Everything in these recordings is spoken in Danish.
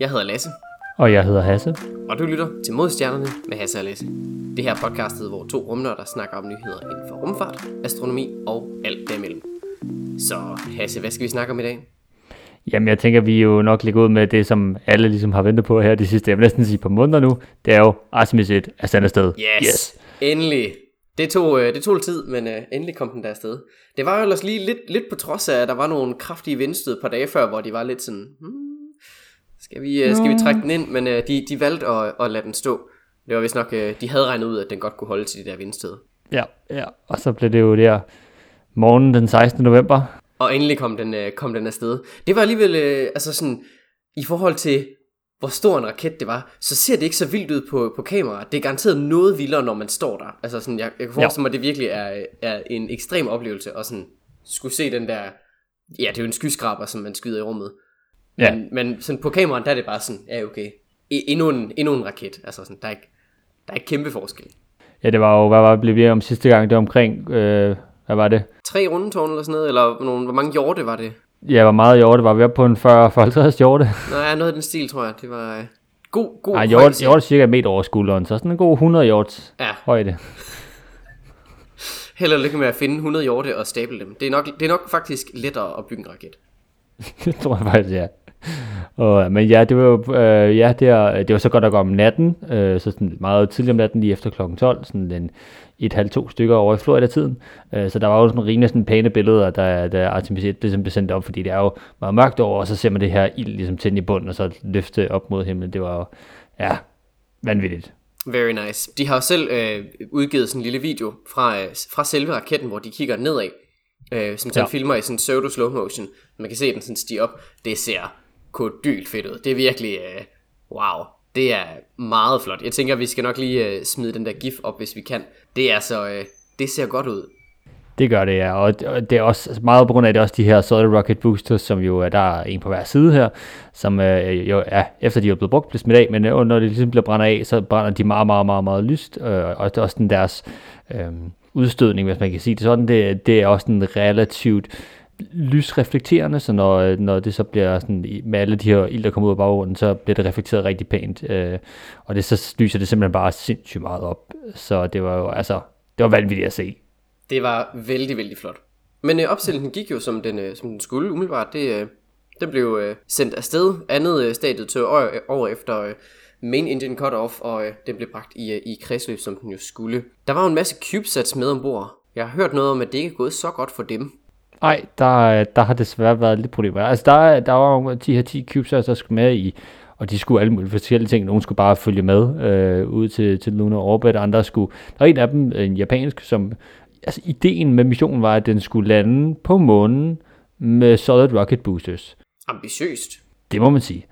Jeg hedder Lasse, Og jeg hedder Hasse. og du lytter til Modstjernerne med Hasse og Lasse. Det her er podcastet, hvor to rumnørder snakker om nyheder inden for rumfart, astronomi og alt derimellem. Så Hasse, hvad skal vi snakke om i dag? Jamen, jeg tænker, vi er jo nok ligger ud med det, som alle ligesom har ventet på her de sidste, jeg vil næsten sige, par måneder nu. Det er jo Artemis 1 er sendt afsted. Yes! yes. Endelig! Det tog, øh, det tog lidt tid, men uh, endelig kom den der afsted. Det var jo ellers lige lidt, lidt på trods af, at der var nogle kraftige vindstød et par dage før, hvor de var lidt sådan, hmm, skal vi, uh, skal vi trække den ind? Men uh, de, de valgte at, at lade den stå. Det var vist nok, uh, de havde regnet ud, at den godt kunne holde til de der vindstød. Ja, ja. Og så blev det jo der morgen den 16. november. Og endelig kom den, øh, kom den afsted. Det var alligevel, øh, altså sådan, i forhold til, hvor stor en raket det var, så ser det ikke så vildt ud på, på kamera. Det er garanteret noget vildere, når man står der. Altså sådan, jeg, jeg kan forestille mig, at det virkelig er, er en ekstrem oplevelse, at sådan, skulle se den der, ja, det er jo en skyskraber, som man skyder i rummet. Ja. Men, men sådan på kameraen, der er det bare sådan, ja okay, E- endnu en, endnu en raket. Altså sådan, der er ikke, der er ikke kæmpe forskel. Ja, det var jo, hvad var det, blev vi om sidste gang? Det var omkring, øh, hvad var det? Tre rundetårne eller sådan noget, eller nogle, hvor mange hjorte var det? Ja, hvor meget hjorte var vi oppe på en 40-50 hjorte? Nej, noget af den stil, tror jeg. Det var øh, god, god højde. hjorte er cirka en meter over skulderen, så sådan en god 100 hjorts Ja, højde. held og lykke med at finde 100 hjorte og stable dem. Det er nok, det er nok faktisk lettere at bygge en raket. det tror jeg faktisk, ja. Og, men ja, det var jo, øh, ja, det, er, det var så godt at gå om natten, øh, så sådan meget tidligt om natten, lige efter klokken 12, sådan en et halvt to stykker over i Florida-tiden. Øh, så der var jo sådan rimelig sådan pæne billeder, der, der Artemis 1 ligesom blev sendt op, fordi det er jo meget mørkt over, og så ser man det her ild ligesom tænde i bunden, og så løfte op mod himlen. Det var jo, ja, vanvittigt. Very nice. De har jo selv øh, udgivet sådan en lille video fra, øh, fra selve raketten, hvor de kigger nedad, øh, som sådan Ja. filmer i sådan pseudo slow motion. Man kan se den sådan stige op. Det ser kodylt fedt ud. Det er virkelig, øh, wow. Det er meget flot. Jeg tænker, vi skal nok lige øh, smide den der gif op, hvis vi kan. Det er så, øh, det ser godt ud. Det gør det, ja. Og det er også altså meget på grund af, at det er også de her Solid Rocket Boosters, som jo er, der er en på hver side her, som øh, jo er, efter de er blevet brugt, bliver smidt af, men øh, når det ligesom bliver brændt af, så brænder de meget, meget, meget, meget lyst, øh, og det er også den deres øh, udstødning, hvis man kan sige det sådan, det, det er også en relativt lysreflekterende, så når, øh, når det så bliver sådan, i- med alle de her ild, der kommer ud af baggrunden, så bliver det reflekteret rigtig pænt, øh, og det så lyser det simpelthen bare sindssygt meget op, så det var jo, altså, det var vanvittigt at se. Det var vældig, vældig flot. Men øh, opstillingen gik jo, som den, øh, som den skulle umiddelbart. Det, øh, den blev øh, sendt afsted. Andet øh, stadiet til år, år efter øh, main engine cut-off, og øh, den blev bragt i, øh, i kredsløb, som den jo skulle. Der var jo en masse CubeSats med ombord. Jeg har hørt noget om, at det ikke er gået så godt for dem. Nej, der, der har desværre været lidt problemer. Altså, der, der var de her 10 CubeSats, der skulle med i, og de skulle alle mulige forskellige ting. Nogle skulle bare følge med øh, ud til, til Lunar Orbit, andre skulle... Der var en af dem, en japansk, som... Altså, ideen med missionen var, at den skulle lande på månen med Solid Rocket Boosters. Ambitiøst. Det må man sige.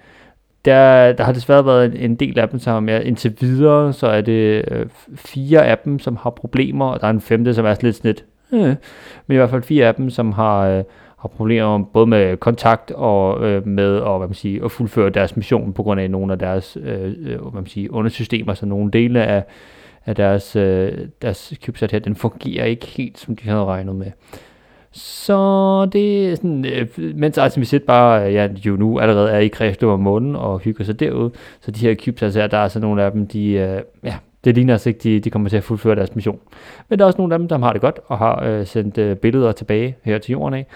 Der, der har desværre været en, en del af dem, som har med indtil videre, så er det øh, fire af dem, som har problemer, og der er en femte, som er lidt sådan lidt, øh, men i hvert fald fire af dem, som har, øh, har problemer både med kontakt og øh, med og, hvad man siger, at fuldføre deres mission på grund af nogle af deres øh, øh, hvad man siger, undersystemer, så nogle dele af, af deres, øh, deres CubeSat her, den fungerer ikke helt, som de havde regnet med. Så det er sådan, øh, mens Artemis 1 bare, øh, ja, jo nu allerede er i kredsløb om månen og hygger sig derude, så de her CubeSats her, der er så nogle af dem, de, øh, ja, det ligner altså ikke, de, de kommer til at fuldføre deres mission. Men der er også nogle af dem, der har det godt, og har øh, sendt øh, billeder tilbage her til jorden af.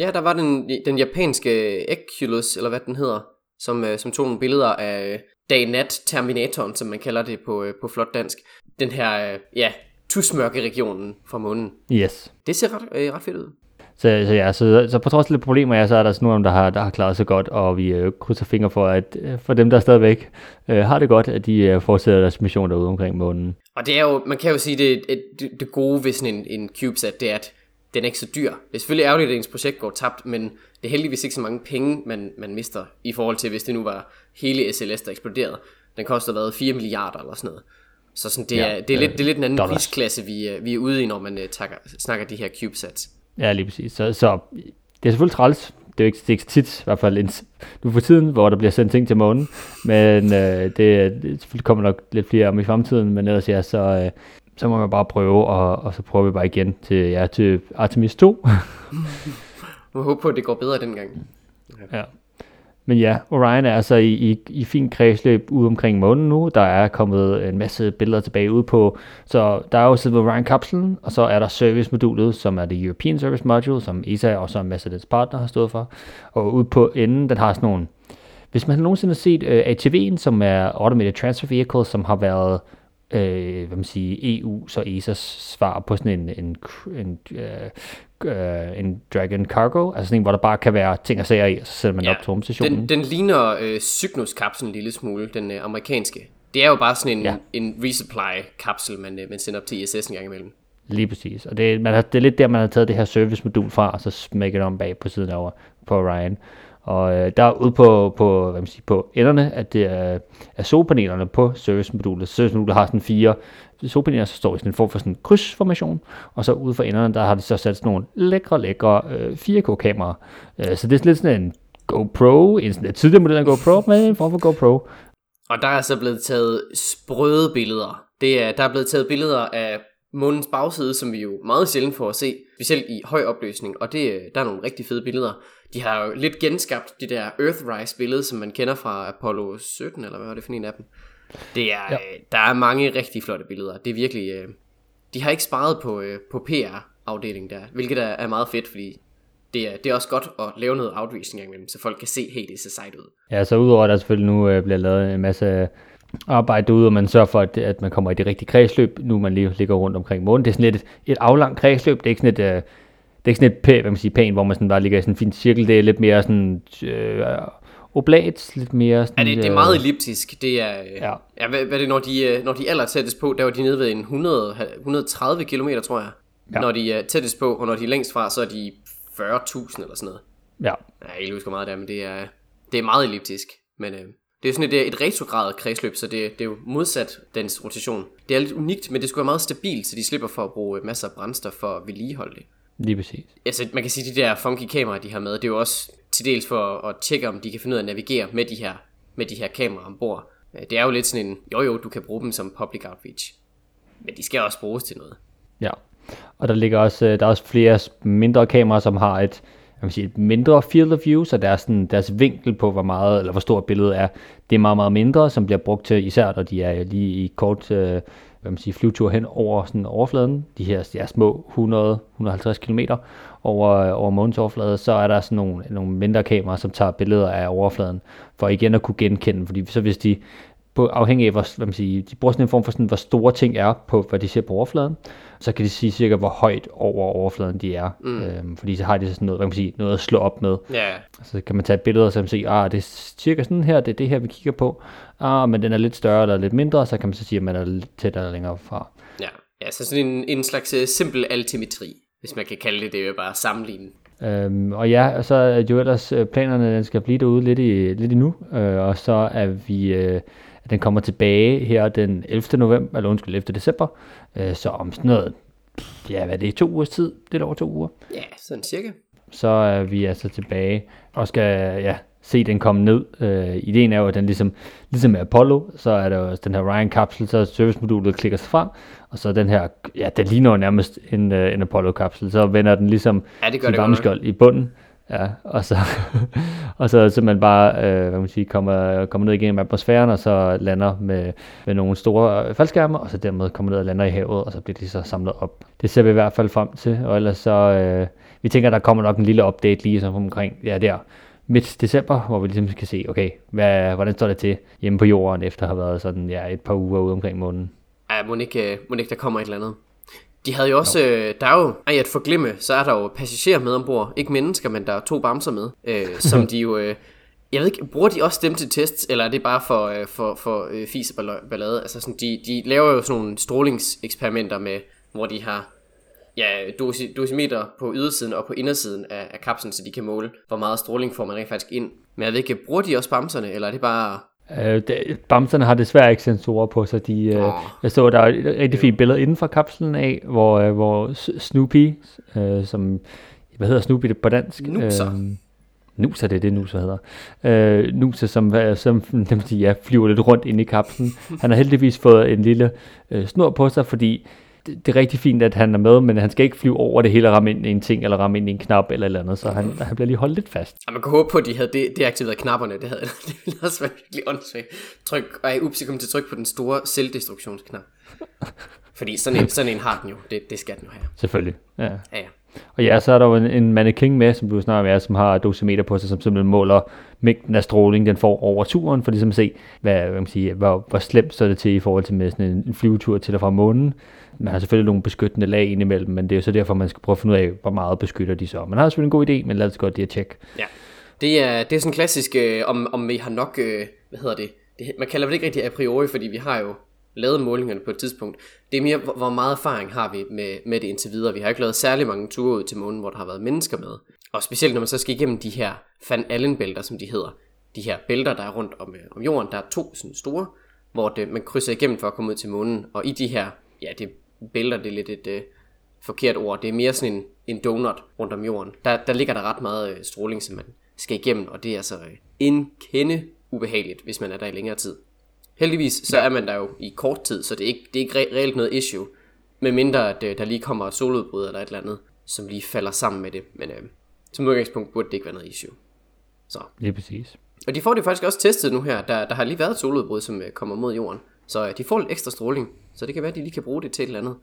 Ja, der var den, den japanske Eculus, eller hvad den hedder, som, øh, som tog nogle billeder af øh, dag-nat Terminatoren, som man kalder det på, øh, på flot dansk. Den her, øh, ja, tusmørke regionen fra månen. Yes. Det ser ret, øh, ret fedt ud. Så, så ja, så, så på trods af lidt problemer, ja, så er der sådan nogle der har, der har klaret sig godt, og vi øh, krydser fingre for, at øh, for dem, der stadigvæk øh, har det godt, at de øh, fortsætter deres mission derude omkring månen. Og det er jo, man kan jo sige, det, det, det gode ved sådan en, en CubeSat, det er, at den er ikke så dyr. Det er selvfølgelig ærgerligt, at ens projekt går tabt, men det er heldigvis ikke så mange penge, man, man mister, i forhold til, hvis det nu var hele SLS, der eksploderede. Den koster været 4 milliarder eller sådan noget. Så sådan, det, Ja, er, det, er lidt, det er lidt en anden dollars. prisklasse, vi, er- vi er ude i, når man uh, takker, snakker de her CubeSats. Ja, lige præcis. Så, så det er selvfølgelig træls. Det er jo ikke, det er ikke tit, i hvert fald en, nu for tiden, hvor der bliver sendt ting til månen. Men øh, det, det selvfølgelig kommer nok lidt flere om i fremtiden, men ellers ja, så, øh, så må man bare prøve, og, og så prøver vi bare igen til, ja, til Artemis 2. Jeg håber på, at det går bedre dengang. ja. Men ja, Orion er altså i, i, i fin kredsløb ude omkring månen nu. Der er kommet en masse billeder tilbage ud på. Så der er jo selve Orion-kapslen, og så er der service-modulet, som er det European Service Module, som ESA og så masse dets partner har stået for. Og ude på enden, den har sådan nogle... Hvis man nogensinde har set øh, ATV'en, som er Automated Transfer Vehicle, som har været øh, hvad man siger, EU så ESA's svar på sådan en, en, en, øh, øh, en Dragon Cargo, altså sådan en, hvor der bare kan være ting og sager i, og så sætter man ja, op til rumstationen. Den, den ligner øh, Cygnus-kapslen en lille smule, den øh, amerikanske. Det er jo bare sådan en, ja. en resupply-kapsel, man, øh, man sender op til ISS en gang imellem. Lige præcis, og det, man har, det er lidt der, man har taget det her service-modul fra, og så smækket om bag på siden over på Orion. Og øh, der ude på, på, hvad man siger, på enderne, at det er, er solpanelerne på servicemodulet. Servicemodulet har sådan fire solpaneler, så står i sådan en form for sådan en krydsformation, og så ude for enderne, der har de så sat sådan nogle lækre, lækre øh, 4K-kameraer. Øh, så det er lidt sådan en GoPro, en sådan tidligere model af GoPro, men en form for GoPro. Og der er så blevet taget sprøde billeder. Det er, der er blevet taget billeder af månens bagside, som vi jo meget sjældent får at se, specielt i høj opløsning, og det, øh, der er nogle rigtig fede billeder. De har jo lidt genskabt det der Earthrise billede, som man kender fra Apollo 17, eller hvad var det for en af dem? Det er, ja. øh, der er mange rigtig flotte billeder. Det er virkelig, øh, de har ikke sparet på, øh, på PR-afdelingen der, hvilket er, er meget fedt, fordi det er, det er også godt at lave noget outreach en gang imellem, så folk kan se, hey, det ser sejt ud. Ja, så udover at der selvfølgelig nu øh, bliver lavet en masse arbejde derude, og man sørger for, at, at man kommer i det rigtige kredsløb, nu man lige ligger rundt omkring månen. Det er sådan lidt et, et aflangt kredsløb, det er ikke sådan et, øh, det er ikke sådan et pæ, hvad man siger, pæn, hvor man sådan bare ligger i sådan en fin cirkel, det er lidt mere sådan øh, oblat, lidt mere sådan... Ja, det, det er meget elliptisk, det er, ja. ja hvad, hvad det, når de, øh, når de aller tættest på, der var de nede ved en 100, 130 km, tror jeg. Ja. Når de er tættest på, og når de er længst fra, så er de 40.000 eller sådan noget. Ja. Jeg ikke husker meget der, men det er, det er meget elliptisk. Men øh, det er sådan et, et retrograd kredsløb, så det, det er jo modsat dens rotation. Det er lidt unikt, men det skulle være meget stabilt, så de slipper for at bruge masser af brændstof for at vedligeholde det. Lige præcis. Altså, man kan sige, at de der funky kameraer, de har med, det er jo også til dels for at tjekke, om de kan finde ud af at navigere med de her, med de her kameraer ombord. Øh, det er jo lidt sådan en, jo jo, du kan bruge dem som public outreach. Men de skal også bruges til noget. Ja, og der ligger også, øh, der er også flere mindre kameraer, som har et, jeg vil sige, et mindre field of view, så deres, sådan, deres vinkel på, hvor meget eller hvor stort billedet er, det er meget, meget mindre, som bliver brugt til, især når de er lige i kort øh, hvad man siger, flyvetur hen over sådan overfladen, de her ja, små 100-150 km over, over månens overflade, så er der sådan nogle, nogle mindre kameraer, som tager billeder af overfladen, for igen at kunne genkende, fordi så hvis de på, afhængig af, hvor, hvad man siger, de bruger sådan en form for sådan, hvor store ting er på, hvad de ser på overfladen, så kan de sige cirka, hvor højt over overfladen de er. Mm. Øhm, fordi så har de sådan noget, hvad man siger, noget at slå op med. Yeah. Så kan man tage billeder, og så man sige, ah, det er cirka sådan her, det er det her, vi kigger på. Ah, men den er lidt større eller lidt mindre, så kan man så sige, at man er lidt tættere eller længere fra. Ja, ja så sådan en, en slags uh, simpel altimetri, hvis man kan kalde det, det er jo bare sammenligne. Øhm, og ja, og så er jo ellers øh, planerne, den skal blive derude lidt, i, lidt endnu, øh, og så er vi, øh, den kommer tilbage her den 11. november, eller undskyld, 11. december, øh, så om sådan noget, ja, hvad er det, to ugers tid, lidt over to uger. Ja, sådan cirka. Så er vi altså tilbage, og skal, ja, se den komme ned. Øh, ideen er jo, at den ligesom, ligesom med Apollo, så er der jo den her Ryan-kapsel, så servicemodulet klikker sig frem, og så den her, ja, den ligner jo nærmest en, uh, en Apollo-kapsel, så vender den ligesom ja, det gør sin det i bunden, Ja, og så, og så simpelthen bare, øh, hvad man sige, kommer, kommer ned igennem atmosfæren, og så lander med, med nogle store øh, faldskærme, og så dermed kommer ned og lander i havet, og så bliver de så samlet op. Det ser vi i hvert fald frem til, og ellers så, øh, vi tænker, der kommer nok en lille update lige som omkring, ja der, midt december, hvor vi ligesom kan se, okay, hvad, hvordan står det til hjemme på jorden, efter at have været sådan, ja, et par uger ude omkring månen. Ja, må ikke, øh, må ikke der kommer et eller andet. De havde jo også, øh, der er jo, ej at forglemme, så er der jo passagerer med ombord. Ikke mennesker, men der er to bamser med, øh, som de jo, øh, jeg ved ikke, bruger de også dem til tests, eller er det bare for, øh, for, for øh, fis og ballade? Altså sådan, de, de laver jo sådan nogle strålingseksperimenter med, hvor de har ja, dosi, dosimeter på ydersiden og på indersiden af, af kapslen, så de kan måle, hvor meget stråling får man rent faktisk ind. Men jeg ved ikke, bruger de også bamserne, eller er det bare... Øh, det, bamserne har desværre ikke sensorer på, så de, oh. øh, jeg så, der er et rigtig fint billede inden for kapslen af, hvor, øh, hvor Snoopy, øh, som, hvad hedder Snoopy det på dansk? Nuser. Øh, Nusa, det er det, Nusa hedder. Øh, Nusa, som, som dem siger, ja, flyver lidt rundt ind i kapslen. Han har heldigvis fået en lille øh, snor på sig, fordi det, det er rigtig fint, at han er med, men han skal ikke flyve over det hele og ramme ind i en ting, eller ramme ind i en knap eller eller andet, så han, han bliver lige holdt lidt fast. Ja, man kan håbe på, at de havde de- deaktiveret knapperne. Det, havde, det ville også være virkelig åndssvagt. Tryk, ej, ups, jeg kom til at trykke på den store selvdestruktionsknap. Fordi sådan en, sådan en har den jo. Det, det skal den jo have. Selvfølgelig. Ja. Ja, ja. Og ja, så er der jo en, en mannequin med, som du snakker med, som har et dosimeter på sig, som simpelthen måler mængden af stråling, den får over turen, for ligesom at se, hvad, hvad man siger, hvor, hvor slemt så er det til i forhold til med sådan en, en flyvetur til og fra månen. Man har selvfølgelig nogle beskyttende lag indimellem, men det er jo så derfor, man skal prøve at finde ud af, hvor meget beskytter de så. Man har selvfølgelig en god idé, men lad os godt lige at tjekke. ja. Det er, det er sådan klassisk, øh, om, om vi har nok, øh, hvad hedder det? det, man kalder det ikke rigtig a priori, fordi vi har jo lavet målingerne på et tidspunkt. Det er mere, hvor, hvor meget erfaring har vi med, med det indtil videre. Vi har ikke lavet særlig mange ture ud til månen, hvor der har været mennesker med. Og specielt når man så skal igennem de her Van Allen-bælter, som de hedder. De her bælter, der er rundt om, øh, om jorden. Der er to sådan store, hvor det, man krydser igennem for at komme ud til månen. Og i de her, ja, det bælter, det er lidt et øh, forkert ord. Det er mere sådan en, en donut rundt om jorden. Der, der ligger der ret meget øh, stråling, som man skal igennem. Og det er altså øh, en kende ubehageligt, hvis man er der i længere tid. Heldigvis så ja. er man der jo i kort tid, så det er ikke, det er ikke re- reelt noget issue. Med mindre at øh, der lige kommer et soludbrud eller et eller andet, som lige falder sammen med det. Men øh, som udgangspunkt burde det ikke være noget issue. Så. Lige præcis. Og de får det faktisk også testet nu her. Der, der har lige været et soludbrud, som øh, kommer mod jorden. Så øh, de får lidt ekstra stråling. Så det kan være, at de lige kan bruge det til et eller andet.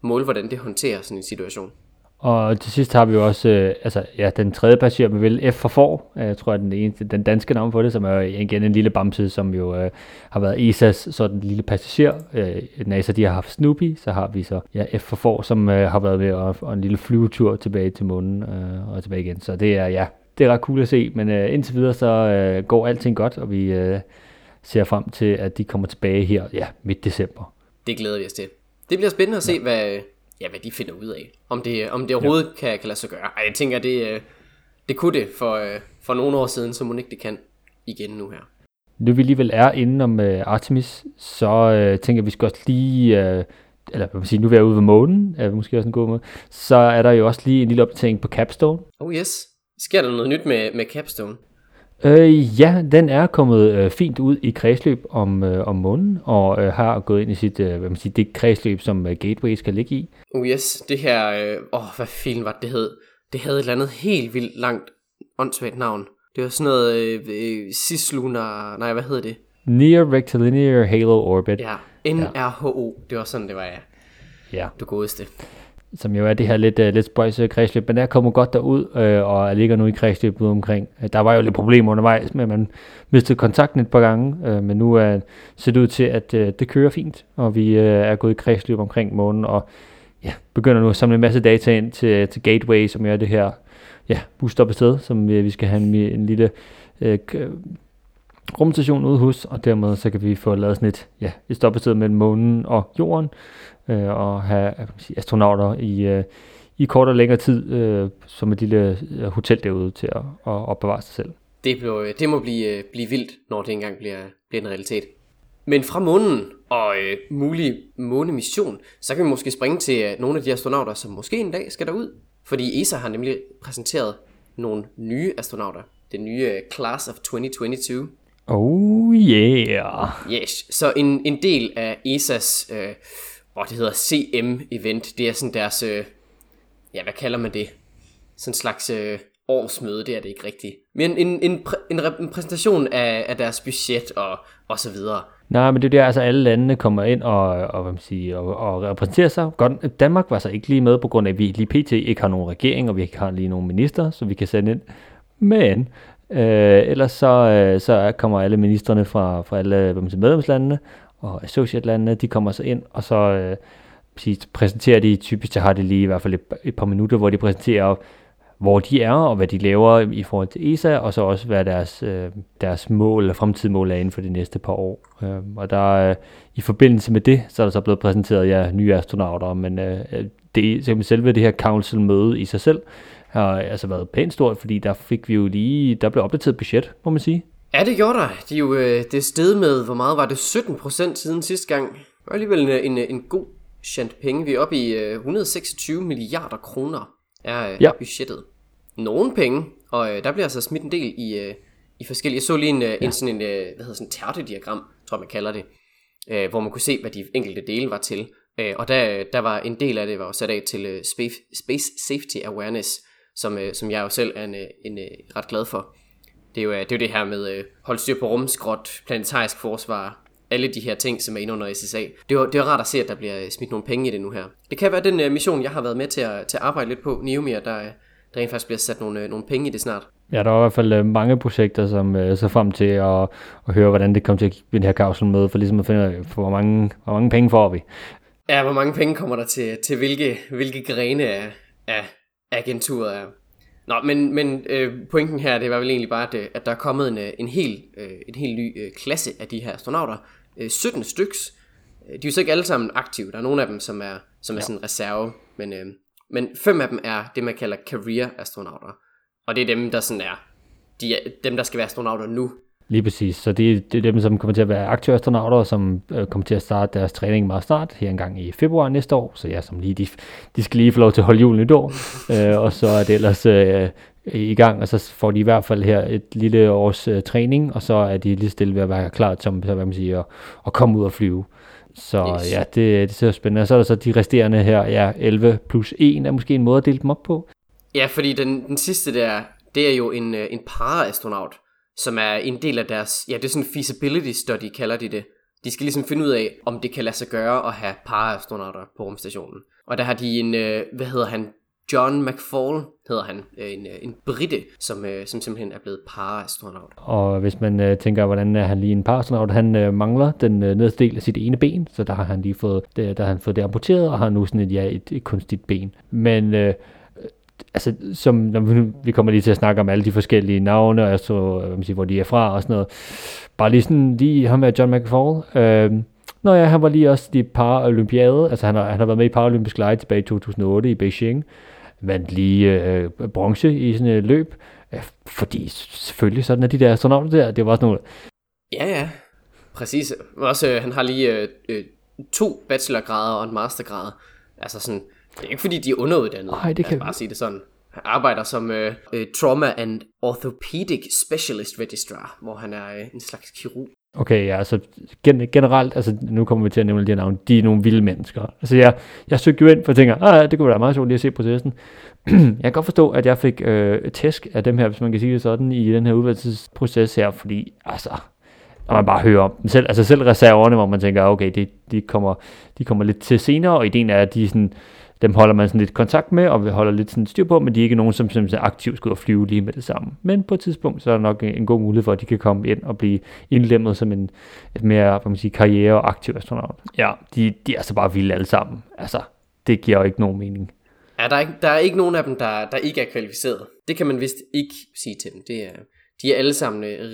Måle, hvordan det håndterer sådan en situation. Og til sidst har vi jo også, øh, altså ja, den tredje passager med vel F for får, øh, jeg tror jeg den eneste, den danske navn på det, som er igen en lille bamse, som jo øh, har været ESA's sådan lille passager. Øh, NASA de har haft Snoopy, så har vi så ja, F for får, som øh, har været med og, og en lille flyvetur tilbage til månen øh, og tilbage igen. Så det er ja, det er ret cool at se, men øh, indtil videre så øh, går alting godt, og vi øh, ser frem til, at de kommer tilbage her ja, midt december. Det glæder vi os til. Det bliver spændende at se, hvad, ja, hvad de finder ud af. Om det, om det overhovedet ja. kan, kan lade sig gøre. Ej, jeg tænker, det, øh, det kunne det for, øh, for nogle år siden, så må ikke det kan igen nu her. Nu vi alligevel er inde om uh, Artemis, så uh, tænker jeg, vi skal også lige, uh, eller hvad man siger, nu er vi ude ved månen, er måske også en god måde, så er der jo også lige en lille opdatering på Capstone. Oh yes. Sker der noget nyt med, med Capstone? Uh, ja, den er kommet uh, fint ud i kredsløb om, uh, om månen, og uh, har gået ind i sit, uh, hvad man siger, det kredsløb, som uh, Gateway skal ligge i. Oh yes, det her, øh, åh, hvad film var det, hed? Det havde et eller andet helt vildt langt, åndssvagt navn. Det var sådan noget, øh, øh, cislunar, nej, hvad hedder det? Near Rectilinear Halo Orbit, Ja, NRHO, det var sådan, det var, ja. ja. Du godeste som jo er det her lidt, uh, lidt spøjse kredsløb, men der kommer godt derud, uh, og ligger nu i kredsløb ude omkring. Uh, der var jo lidt problemer undervejs med, at man mistede kontakten et par gange, uh, men nu er ser det ud til, at uh, det kører fint, og vi uh, er gået i kredsløb omkring månen, og ja, begynder nu at samle en masse data ind til, til Gateway, som er det her ja, busstop sted, som vi, vi skal have en, en lille uh, rumstation ude hos, og dermed så kan vi få lavet sådan et, ja, et stoppested mellem månen og jorden, øh, og have kan man sige, astronauter i, øh, i kort og længere tid øh, som et lille øh, hotel derude til at, at opbevare sig selv. Det, blev, øh, det må blive, øh, blive vildt, når det engang bliver, bliver en realitet. Men fra månen og øh, mulig månemission, så kan vi måske springe til øh, nogle af de astronauter, som måske en dag skal derud. Fordi ESA har nemlig præsenteret nogle nye astronauter. Den nye øh, Class of 2022. Oh yeah! Yes, så en, en del af ESA's, øh, hvad det hedder, CM-event, det er sådan deres, øh, ja, hvad kalder man det? Sådan en slags øh, årsmøde, det er det ikke rigtigt. Men en, en, præ, en, rep- en præsentation af, af deres budget og, og så videre. Nej, men det er der, altså alle landene kommer ind og, og, hvad man siger, og, og repræsenterer sig. Godt, Danmark var så ikke lige med, på grund af, at vi lige pt. ikke har nogen regering, og vi ikke har lige nogen minister, så vi kan sende ind. Men øh, ellers så, øh, så kommer alle ministerne fra, fra alle hvad man siger, medlemslandene og associate-landene, de kommer så ind, og så øh, præsenterer de, typisk så har de lige i hvert fald et, et par minutter, hvor de præsenterer, hvor de er, og hvad de laver i forhold til ESA, og så også hvad deres, øh, deres mål, eller fremtidige mål er inden for de næste par år. Øh, og der øh, i forbindelse med det, så er der så blevet præsenteret ja, nye astronauter, men øh, øh det, selve det her council-møde i sig selv, har altså været pænt stort, fordi der fik vi jo lige, der blev opdateret budget, må man sige. Ja, det gjorde der. De er jo, øh, det sted med, hvor meget var det? 17% siden sidste gang. Det var alligevel en, en, en god chant penge. Vi er oppe i øh, 126 milliarder kroner er øh, Ja. budgettet. Nogle penge, og øh, der bliver altså smidt en del i, øh, i forskellige... Jeg så lige en, øh, en sådan en, øh, hvad hedder sådan en tærtediagram, tror jeg man kalder det, øh, hvor man kunne se, hvad de enkelte dele var til. Øh, og der, der var en del af det var sat af til øh, space, space Safety Awareness, som, øh, som jeg jo selv er en, øh, en, en ret glad for. Det er jo, det er jo det her med øh, holde styr på rumskrot, planetarisk forsvar, alle de her ting, som er inde under SSA. Det er, det er rart at se, at der bliver smidt nogle penge i det nu her. Det kan være den uh, mission, jeg har været med til at, til at arbejde lidt på, Neomir, der, der rent faktisk bliver sat nogle, uh, nogle penge i det snart. Ja, der er i hvert fald mange projekter, som uh, så frem til at, at høre, hvordan det kommer til at kigge den her kapsel med, for ligesom at finde ud af, hvor mange, hvor mange penge får vi. Ja, hvor mange penge kommer der til, til hvilke, hvilke grene af, af agenturet er. Nå, men, men øh, pointen her, det var vel egentlig bare, at, at der er kommet en, en, helt, øh, en helt ny øh, klasse af de her astronauter, 17 øh, styks. Øh, de er jo så ikke alle sammen aktive. Der er nogle af dem, som er, som er ja. sådan reserve. Men, øh, men fem af dem er det, man kalder career-astronauter. Og det er dem, der sådan er, de er dem, der skal være astronauter nu. Lige præcis. Så det, det er dem, som kommer til at være aktive astronauter, som øh, kommer til at starte deres træning meget snart, her engang i februar næste år. Så ja, som lige, de, de skal lige få lov til at holde julen et år. øh, og så er det ellers øh, i gang, og så får de i hvert fald her et lille års uh, træning, og så er de lige stille ved at være klar til hvad man siger, at, at komme ud og flyve. Så yes. ja, det, det ser spændende. Og så er der så de resterende her, ja, 11 plus 1 er måske en måde at dele dem op på. Ja, fordi den, den sidste der, det er jo en, øh, en paraastronaut, som er en del af deres, ja, det er sådan en feasibility study, kalder de det. De skal ligesom finde ud af, om det kan lade sig gøre at have paraastronauter på rumstationen. Og der har de en, øh, hvad hedder han, John McFall hedder han, øh, en, øh, en britte, som, øh, som simpelthen er blevet paraastronaut. Og hvis man øh, tænker, hvordan er han lige en paraastronaut, han øh, mangler den øh, nederste del af sit ene ben, så der har han lige fået det, der har han fået det amputeret, og har nu sådan et, ja, et, et kunstigt ben. Men øh, altså, som, når vi, vi kommer lige til at snakke om alle de forskellige navne, og så, øh, hvad man siger, hvor de er fra og sådan noget. Bare lige sådan, lige ham med John McFall. Øh, Nå ja, han var lige også i Paralympiade, altså han har, han har været med i Paralympisk Lege tilbage i 2008 i Beijing vandt lige øh, bronze i sådan et løb. øh, fordi selvfølgelig sådan er de der astronauter der. Det var også nogle... Ja, ja. Præcis. Også, øh, han har lige øh, øh to bachelorgrader og en mastergrad. Altså sådan, det er ikke fordi, de er underuddannede. Nej, det kan bare sige det sådan. Han arbejder som øh, øh, Trauma and Orthopedic Specialist Registrar, hvor han er øh, en slags kirurg. Okay, ja, altså gen- generelt, altså nu kommer vi til at nævne de her navne, de er nogle vilde mennesker. Altså jeg, jeg søgte jo ind, for jeg tænker, ah, det kunne være meget sjovt lige at se processen. jeg kan godt forstå, at jeg fik øh, tæsk af dem her, hvis man kan sige det sådan, i den her udvalgelsesproces her, fordi altså, når man bare hører om dem selv, altså selv reserverne, hvor man tænker, okay, de, de, kommer, de kommer lidt til senere, og ideen er, at de sådan, dem holder man sådan lidt kontakt med, og vi holder lidt sådan styr på, men de er ikke nogen, som simpelthen aktivt skal ud og flyve lige med det samme. Men på et tidspunkt, så er der nok en god mulighed for, at de kan komme ind og blive indlemmet som en et mere hvad man siger, karriere- og aktiv astronaut. Ja, de, de er så bare vilde alle sammen. Altså, det giver jo ikke nogen mening. Ja, der er ikke, der er ikke nogen af dem, der, der ikke er kvalificeret. Det kan man vist ikke sige til dem. Det er, de er alle sammen øh,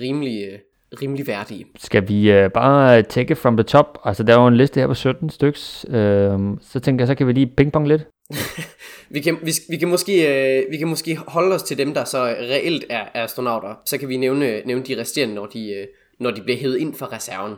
rimelig, øh, værdige. Skal vi uh, bare take it from the top? Altså, der er jo en liste her på 17 styks. Uh, så tænker jeg, så kan vi lige pingpong lidt. vi, kan, vi, vi, kan måske, uh, vi kan måske holde os til dem, der så reelt er, er astronauter. Så kan vi nævne, nævne de resterende, når de, uh, når de bliver hævet ind fra reserven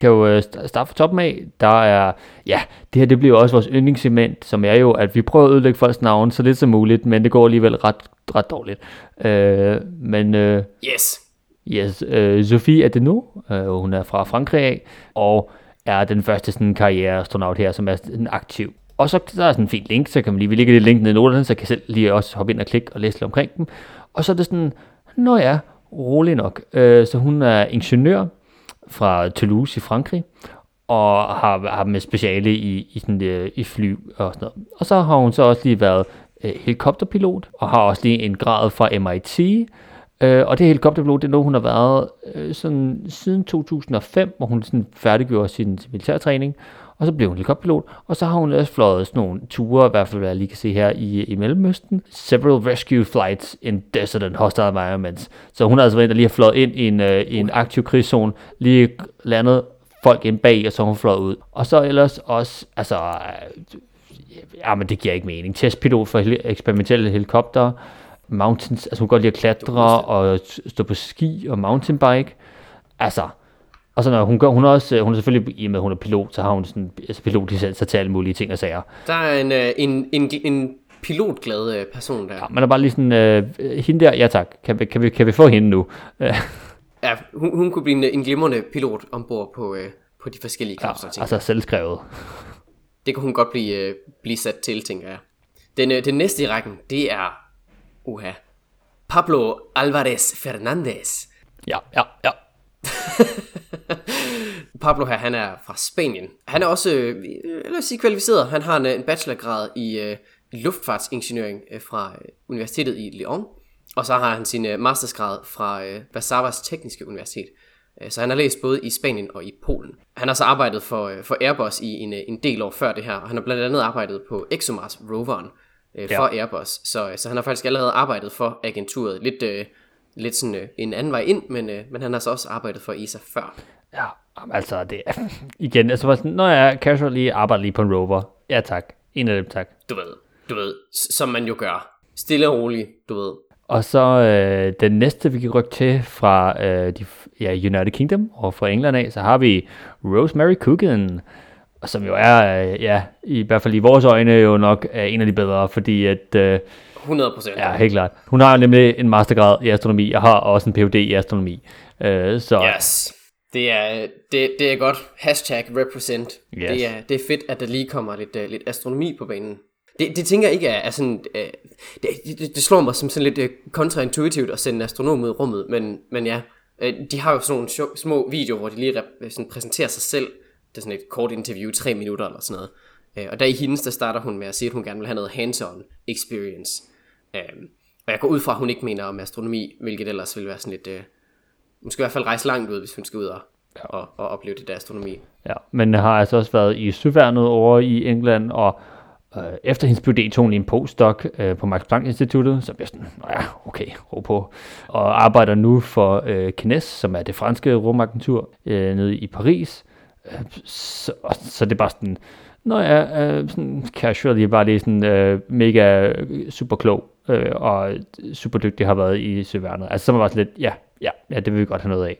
kan jo starte fra toppen af. Der er, ja, det her det bliver også vores yndlingssegment, som er jo, at vi prøver at ødelægge folks navn så lidt som muligt, men det går alligevel ret, ret dårligt. Øh, men øh, yes. Yes, øh, Sophie Adeno, øh, hun er fra Frankrig af, og er den første sådan, karriereastronaut her, som er sådan aktiv. Og så der er sådan en fin link, så kan man lige, vi lægger det link ned i noterne, så kan selv lige også hoppe ind og klikke og læse lidt omkring dem. Og så er det sådan, nå ja, rolig nok. Øh, så hun er ingeniør fra Toulouse i Frankrig, og har, har med speciale i, i, sådan, øh, i fly og sådan noget. Og så har hun så også lige været øh, helikopterpilot, og har også lige en grad fra MIT, Øh, og det helikopterpilot, det er noget, hun har været øh, sådan, siden 2005, hvor hun sådan færdiggjorde sin, sin militærtræning. Og så blev hun helikopterpilot, og så har hun også fløjet sådan nogle ture, i hvert fald hvad jeg lige kan se her i, i Mellemøsten. Several rescue flights in desert and hostile environments. Så hun har altså været der lige har fløjet ind i en, øh, i en aktiv krigszone, lige landet folk ind bag, og så har hun fløjet ud. Og så ellers også, altså, øh, ja, men det giver ikke mening. Testpilot for eksperimentelle helikoptere, mountains, altså hun kan godt lide at klatre og stå på ski og mountainbike. Altså, og så når hun gør, hun er også, hun er selvfølgelig, i og med hun er pilot, så har hun sådan, altså pilotlicens til alle mulige ting og sager. Der er en, øh, en, en, en pilotglad øh, person der. Ja, man er bare lige sådan, uh, hende der, ja tak, kan vi, kan vi, kan vi få hende nu? ja, hun, hun kunne blive en, en glimrende pilot ombord på, uh, på de forskellige kapsler. Ja, altså selvskrevet. det kan hun godt blive, øh, blive sat til, tænker jeg. Den, øh, den næste i rækken, det er, uha, Pablo Alvarez Fernandez. Ja, ja, ja. Pablo her, han er fra Spanien. Han er også, øh, lad os sige, kvalificeret. Han har en, en bachelorgrad i øh, luftfartsingeniøring øh, fra øh, Universitetet i Lyon. Og så har han sin øh, mastersgrad fra øh, Warszawas Tekniske Universitet. Øh, Så han har læst både i Spanien og i Polen. Han har så arbejdet for, øh, for Airbus i en, øh, en del år før det her, og han har blandt andet arbejdet på ExoMars roveren øh, for Ja. Airbus. Så, øh, så han har faktisk allerede arbejdet for agenturet. Lidt, øh, lidt sådan øh, en anden vej ind, men, øh, men han har så også arbejdet for ESA før. Ja, altså det igen, altså bare sådan, når jeg casually arbejder lige på en rover, ja tak, en af dem tak. Du ved, du ved, som man jo gør. Stille og roligt, du ved. Og så øh, den næste, vi kan rykke til fra øh, de, ja, United Kingdom og fra England af, så har vi Rosemary Coogan, som jo er, øh, ja, i hvert fald i vores øjne, jo nok er en af de bedre, fordi at, øh, 100 procent. ja, helt klart, hun har nemlig en mastergrad i astronomi, og har også en Ph.D. i astronomi. Øh, så Yes. Det er, det, det er godt. Hashtag represent. Yes. Det, er, det er fedt, at der lige kommer lidt, uh, lidt astronomi på banen. Det, det tænker jeg ikke er, er sådan... Uh, det, det, det slår mig som sådan lidt uh, kontraintuitivt at sende en astronom ud i rummet, men, men ja, uh, de har jo sådan nogle sjo- små videoer, hvor de lige rep- sådan præsenterer sig selv. Det er sådan et kort interview, tre minutter eller sådan noget. Uh, og der i hendes, der starter hun med at sige, at hun gerne vil have noget hands-on experience. Uh, og jeg går ud fra, at hun ikke mener om astronomi, hvilket ellers vil være sådan lidt... Hun skal i hvert fald rejse langt ud, hvis hun skal ud og, og, og opleve det der astronomi. Ja, men har altså også været i søværnet over i England, og øh, efter hendes PhD tog hun en postdoc øh, på Max Planck Instituttet, så bliver sådan, "Nå ja, okay, ro på, og arbejder nu for øh, CNES, som er det franske rumagentur øh, nede i Paris. Øh, så, så det er bare sådan, når jeg er sådan casually bare lige sådan øh, mega øh, super klog øh, og super dygtig har været i søværnet. Altså så var bare sådan lidt, ja, ja, ja, det vil vi godt have noget af.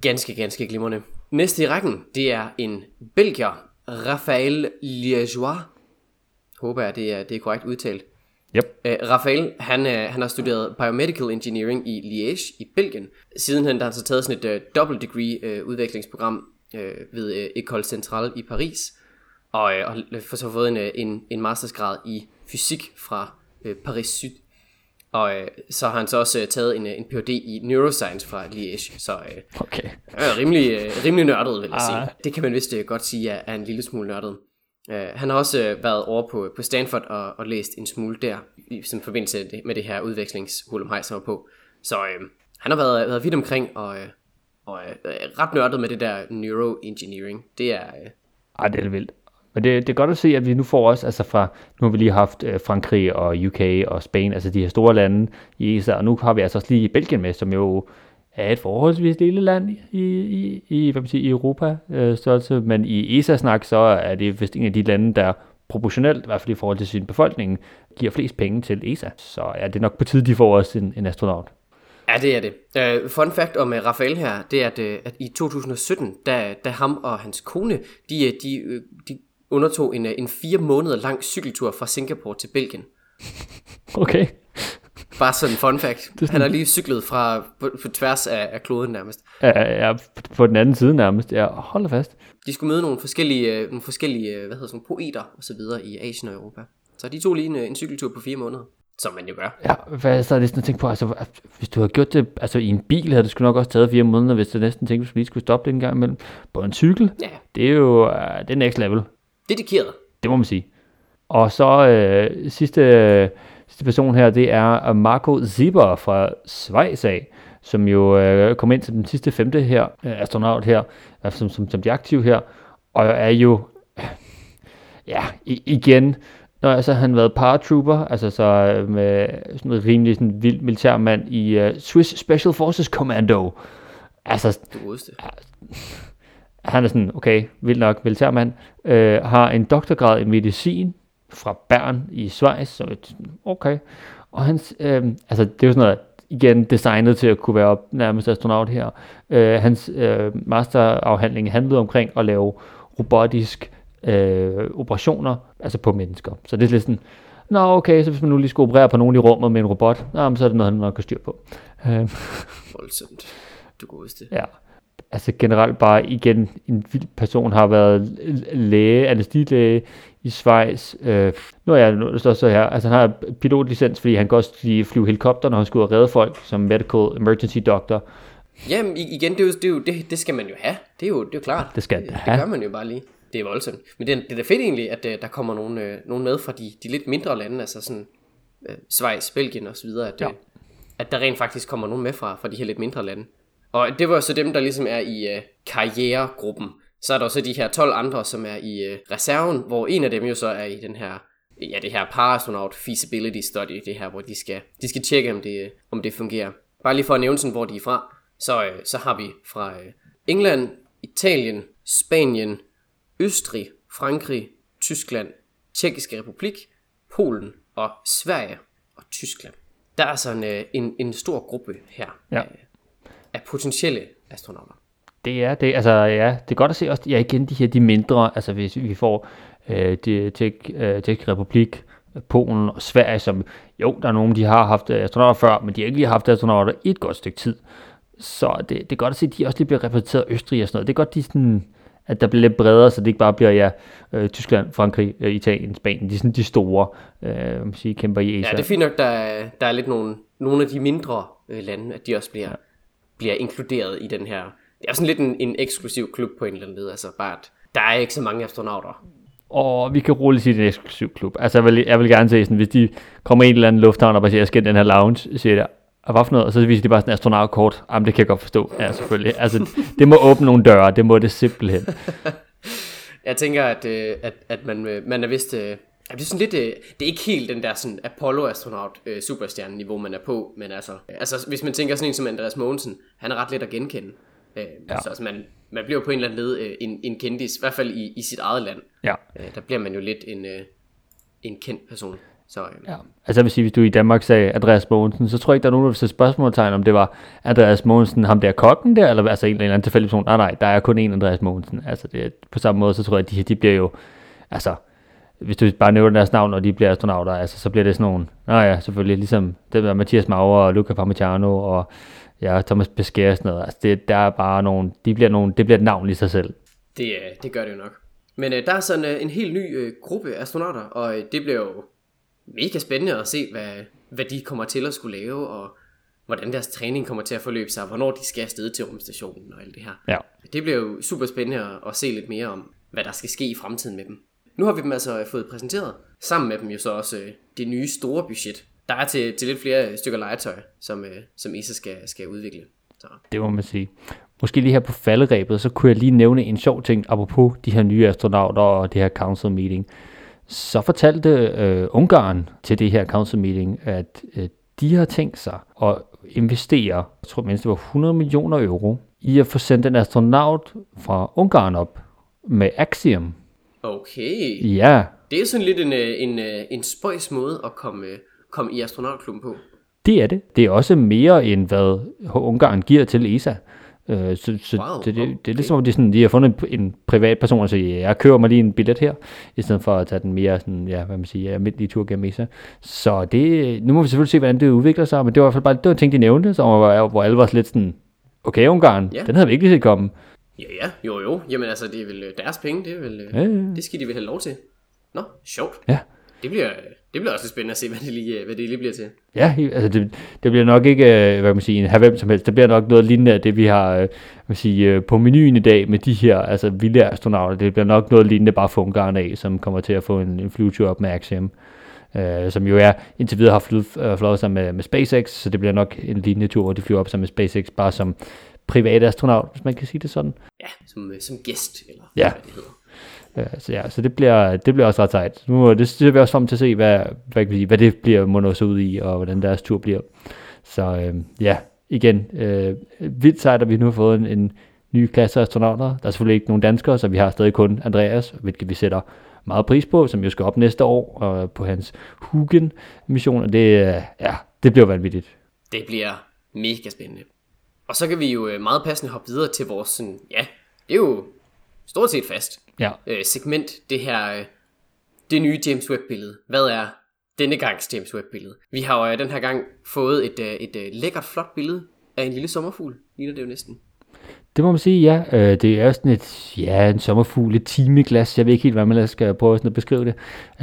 Ganske, ganske glimrende. Næste i rækken, det er en belgier, Raphaël Liégeois. Håber jeg, det er, det er korrekt udtalt. Yep. Uh, Raphael, han, uh, han har studeret biomedical engineering i Liège i Belgien. Sidenhen der har han så taget sådan et uh, double degree uh, udvekslingsprogram uh, ved uh, École Centrale i Paris. Og, uh, og for så fået en, uh, en, en mastersgrad i fysik fra uh, Paris Syd. Og uh, så har han så også uh, taget en, uh, en Ph.D. i neuroscience fra Liège. Så uh, Okay. er rimelig, uh, rimelig nørdet, vil jeg Ah. sige. Det kan man vist uh, godt sige er, er en lille smule nørdet. Uh, han har også uh, været over på, på Stanford og, og læst en smule der, i som forbindelse med det, her udvekslingshulumhej, som var på. Så uh, han har været, været vidt omkring og, uh, og uh, ret nørdet med det der neuroengineering. Det er... Øh... Ej, det er lidt vildt. Men det, det er godt at se, at vi nu får også, altså fra, nu har vi lige haft øh, Frankrig og UK og Spanien, altså de her store lande i ESA, og nu har vi altså også lige Belgien med, som jo er et forholdsvis lille land i, i, i, hvad man siger, i Europa øh, størrelse, men i ESA-snak, så er det vist en af de lande, der proportionelt, i hvert fald i forhold til sin befolkning, giver flest penge til ESA. Så ja, det er nok på tide, de får også en, en astronaut. Ja, det er det. Uh, fun fact om uh, Rafael her, det er, at, uh, at i 2017, da, da ham og hans kone, de, de, de undertog en, en fire måneder lang cykeltur fra Singapore til Belgien. Okay. Bare sådan en fun fact. sådan- Han har lige cyklet fra på, på tværs af, af kloden nærmest. Ja, ja, på den anden side nærmest. Ja, hold fast. De skulle møde nogle forskellige, nogle forskellige hvad hedder sådan, poeter og så videre i Asien og Europa. Så de tog lige en, en cykeltur på fire måneder. Som man jo gør. Ja, hvad er så næsten at tænke på, altså, hvis du havde gjort det altså, i en bil, havde det sgu nok også taget fire måneder, hvis du næsten tænkte, at du lige skulle stoppe det en gang imellem. På en cykel, Ja, det er jo uh, det er next level, dedikeret. det må man sige. Og så øh, sidste, øh, sidste person her, det er Marco Zieber fra Schweiz af, som jo øh, kom ind til den sidste femte her, øh, astronaut her, øh, som, som, som de aktive her, og er jo, øh, ja, i, igen, Nå, altså han været paratrooper, altså så øh, med sådan noget rimelig sådan vild militærmand i uh, Swiss Special Forces Commando. Altså, godeste. han er sådan, okay, vild nok militærmand, øh, har en doktorgrad i medicin fra Bern i Schweiz, så et, okay. Og hans, øh, altså det er jo sådan noget, igen designet til at kunne være op, nærmest astronaut her. Øh, hans øh, masterafhandling handlede omkring at lave robotisk øh, operationer, altså på mennesker. Så det er lidt sådan, nå okay, så hvis man nu lige skulle operere på nogen i rummet med en robot, nå, så er det noget, han nok kan styr på. Øh, Voldsomt. Du godeste. Ja. altså generelt bare igen en vild person, har været læge, anestesilæge i Schweiz. Øh, nu er jeg nu står så her, altså han har pilotlicens, fordi han kan også lige flyve helikopter, når han skulle redde folk som medical emergency doctor. Jamen igen, det, er jo, det, er jo, det, det skal man jo have. Det er jo, det er jo klart. Det skal det, have. det gør man jo bare lige. Det er voldsomt. Men det, er- det er da fedt egentlig, at uh, der kommer nogen, uh, nogen med fra de, de lidt mindre lande, altså sådan uh, Schweiz, Belgien videre, at, Ja. ja. at der rent faktisk kommer nogen med fra, fra de her lidt mindre lande. Og det var så dem, der ligesom er i uh, karrieregruppen. Så er der jo så de her 12 andre, som er i uh, reserven, hvor en af dem jo så er i den her ja, det her paraastronaut feasibility study, det her, hvor de skal, de skal tjekke, om det, om det fungerer. Bare lige for at nævne sådan, hvor de er fra, så, øh, så har vi fra øh, England, Italien, Spanien, Østrig, Frankrig, Tyskland, Tjekkiske Republik, Polen og Sverige og Tyskland. Der er sådan øh, en, en stor gruppe her Ja. af, af potentielle astronauter. Det er det, altså ja, det er godt at se også, ja igen de her, de mindre, altså hvis vi får øh, det Tjek, øh, Tjekkisk Republik, Polen og Sverige, som jo, der er nogen, de har haft øh, astronauter før, men de har ikke lige haft astronauter i et godt stykke tid. Så det, det er godt at se, at de også lige bliver repræsenteret Østrig og sådan noget. Det er godt, de sådan, at der bliver lidt bredere, så det ikke bare bliver, ja, øh, Tyskland, Frankrig, øh, Italien, Spanien, de er sådan de store, øh, man sige, kæmper i ESA. Ja, det er fint nok, der er, der er lidt nogle, nogle af de mindre øh, lande, at de også bliver, ja. bliver inkluderet i den her. Det er sådan lidt en, en eksklusiv klub på en eller anden led, altså bare at der er ikke så mange astronauter. Og vi kan roligt sige, at det er en eksklusiv klub. Altså, jeg vil, jeg vil gerne se sådan, hvis de kommer i en eller anden lufthavn og bare siger, jeg skal den her lounge, siger jeg, og hvad for noget? Og så viser de bare sådan en astronautkort. Jamen, det kan jeg godt forstå. Ja, selvfølgelig. Altså, det må åbne nogle døre. Det må det simpelthen. Jeg tænker, at, øh, at, at man, øh, man er vist... Øh, at det er sådan lidt, øh, det er ikke helt den der sådan Apollo-astronaut øh, superstjerne-niveau, man er på, men altså, altså, hvis man tænker sådan en som Andreas Mogensen, han er ret let at genkende. Øh, ja. Så altså, man, man bliver på en eller anden led øh, en, en kendis, i hvert fald i, i sit eget land. Ja. Øh, der bliver man jo lidt en, øh, en kendt person. Så, øh, ja. Altså, jeg vil sige, hvis du i Danmark sagde Andreas Mogensen, så tror jeg ikke, der er nogen, der vil sætte spørgsmålstegn, om det var Andreas Mogensen, ham der kokken der, eller altså en eller anden tilfældig person. Nej, nej, der er kun én Andreas Mogensen. Altså, det på samme måde, så tror jeg, at de her, de bliver jo, altså, hvis du bare nævner deres navn, og de bliver astronauter, altså, så bliver det sådan nogle, nej ja, selvfølgelig, ligesom det der Mathias Maurer og Luca Parmigiano og ja, Thomas Pesquet og sådan noget. Altså, det, der er bare nogle, de bliver nogle, det bliver et navn i sig selv. Det, øh, det gør det jo nok. Men øh, der er sådan øh, en helt ny øh, gruppe astronauter, og øh, det bliver jo mega spændende at se, hvad, hvad de kommer til at skulle lave, og hvordan deres træning kommer til at forløbe sig, og hvornår de skal afsted til rumstationen og alt det her. Ja. Det bliver jo super spændende at, at se lidt mere om, hvad der skal ske i fremtiden med dem. Nu har vi dem altså fået præsenteret, sammen med dem jo så også øh, det nye store budget. Der er til, til lidt flere stykker legetøj, som, øh, som ESA skal, skal udvikle. Så. Det må man sige. Måske lige her på falderæbet, så kunne jeg lige nævne en sjov ting, apropos de her nye astronauter og det her council meeting. Så fortalte øh, Ungarn til det her council meeting, at øh, de har tænkt sig at investere, jeg tror mindst det var 100 millioner euro, i at få sendt en astronaut fra Ungarn op med Axiom. Okay. Ja, Det er sådan lidt en, øh, en, øh, en spøjs måde at komme, øh, komme i astronautklubben på. det er det. Det er også mere end hvad Ungarn giver til ESA. Øh, så så Wow, det, det, det er lidt som om, de, sådan, de har fundet en, en privat person, og siger, jeg køber mig lige en billet her, i stedet for at tage den mere sådan, ja, hvad man siger, almindelige tur gennem ESA. Så det, nu må vi selvfølgelig se, hvordan det udvikler sig, men det var i hvert fald bare, det var en ting, de nævnte, så hvor, hvor alle var lidt sådan, okay, Ungarn, Ja. den havde vi ikke lige set komme. Ja, ja, jo jo. Jamen altså, det er vel øh, deres penge, det er vel... øh, Ja, ja, ja. Det skal de vel have lov til. Nå, sjovt. Ja. Det bliver, det bliver også lidt spændende at se, hvad det lige, øh, hvad det lige bliver til. Ja, altså det, det bliver nok ikke, øh, hvad kan man sige, en hvem som helst. Det bliver nok noget lignende af det, vi har øh, hvad man sige, på menuen i dag med de her altså vilde astronauter. Det bliver nok noget lignende bare for Ungarn af, som kommer til at få en, en flyvetur op med Axiom. Øh, som jo er, indtil videre har flyet, øh, sammen med, med SpaceX, så det bliver nok en lignende tur, hvor de flyver op sammen med SpaceX, bare som private astronaut, hvis man kan sige det sådan. Ja, som, som gæst, eller Ja. hvad det hedder. Øh, så ja, så det bliver, det bliver også ret sejt. Nu, øh, det ser vi også frem til at se, hvad, hvad, kan sige, hvad det bliver mundet så ud i, og hvordan deres tur bliver. Så øh, ja, igen, øh, vildt sejt, at vi nu har fået en, en ny klasse af astronauter. Der er selvfølgelig ikke nogen danskere, så vi har stadig kun Andreas, hvilket vi sætter meget pris på, som jo skal op næste år og på hans Hugen-mission, og det, øh, ja, det bliver vanvittigt. Det bliver mega spændende. Og så kan vi jo øh, meget passende hoppe videre til vores, sådan, ja, det er jo stort set fast Ja, øh, segment, det her, øh, det nye James Webb-billede. Hvad er denne gangs James Webb-billede? Vi har jo øh, den her gang fået et, øh, et øh, lækkert, flot billede af en lille sommerfugl, ligner det jo næsten. Det må man sige, ja. Øh, det er sådan et, ja, en sommerfugl, et timeglas. Jeg ved ikke helt, hvad man skal prøve sådan at beskrive det.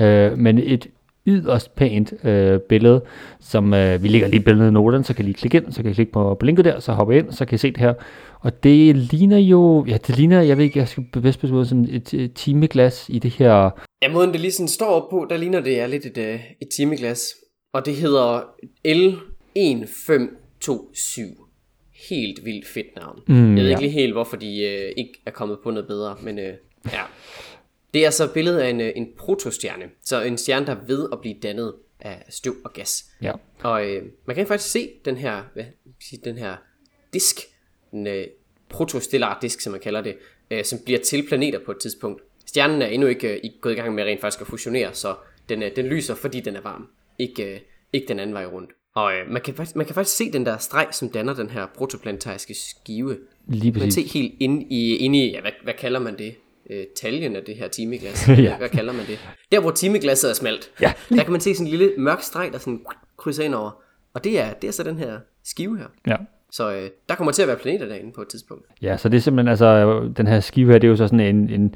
Øh, men et yderst pænt øh, billede, som øh, vi lægger lige billedet i noterne, så kan I lige klikke ind, så kan I klikke på, på linket der, så hopper ind, så kan I se det her. Og det ligner jo, ja det ligner, jeg ved ikke, jeg skal bevidst beskrive som et, et timeglas i det her. Ja, måden det lige sådan står op på, der ligner det er lidt et, øh, et timeglas. Og det hedder L1527 helt vildt fedt navn. Mm, jeg ved ikke lige helt, hvorfor de øh, ikke er kommet på noget bedre, men øh, ja. Det er altså et billede af en, øh, en protostjerne, så en stjerne, der er ved at blive dannet af støv og gas. Ja. Og øh, man kan faktisk se den her, hvad, sige, den her disk, en øh, protostellar disk, som man kalder det, øh, som bliver til planeter på et tidspunkt. Stjernen er endnu ikke øh, gået i gang med rent faktisk at fusionere, så den, øh, den lyser, fordi den er varm. Ikke, øh, ikke den anden vej rundt. Og øh, man, kan, man kan faktisk se den der streg, som danner den her protoplanetariske skive. Lige præcis. Man kan se helt inde i, inde i ja, hvad, hvad kalder man det? Øh, taljen af det her timeglas. ja. Hvad kalder man det? Der hvor timeglasset er smalt, ja. der kan man se sådan en lille mørk streg, der sådan krydser ind over. Og det er, det er så den her skive her. Ja. Så øh, der kommer til at være planeter derinde på et tidspunkt. Ja, så det er simpelthen, altså, den her skive her, det er jo så sådan en, en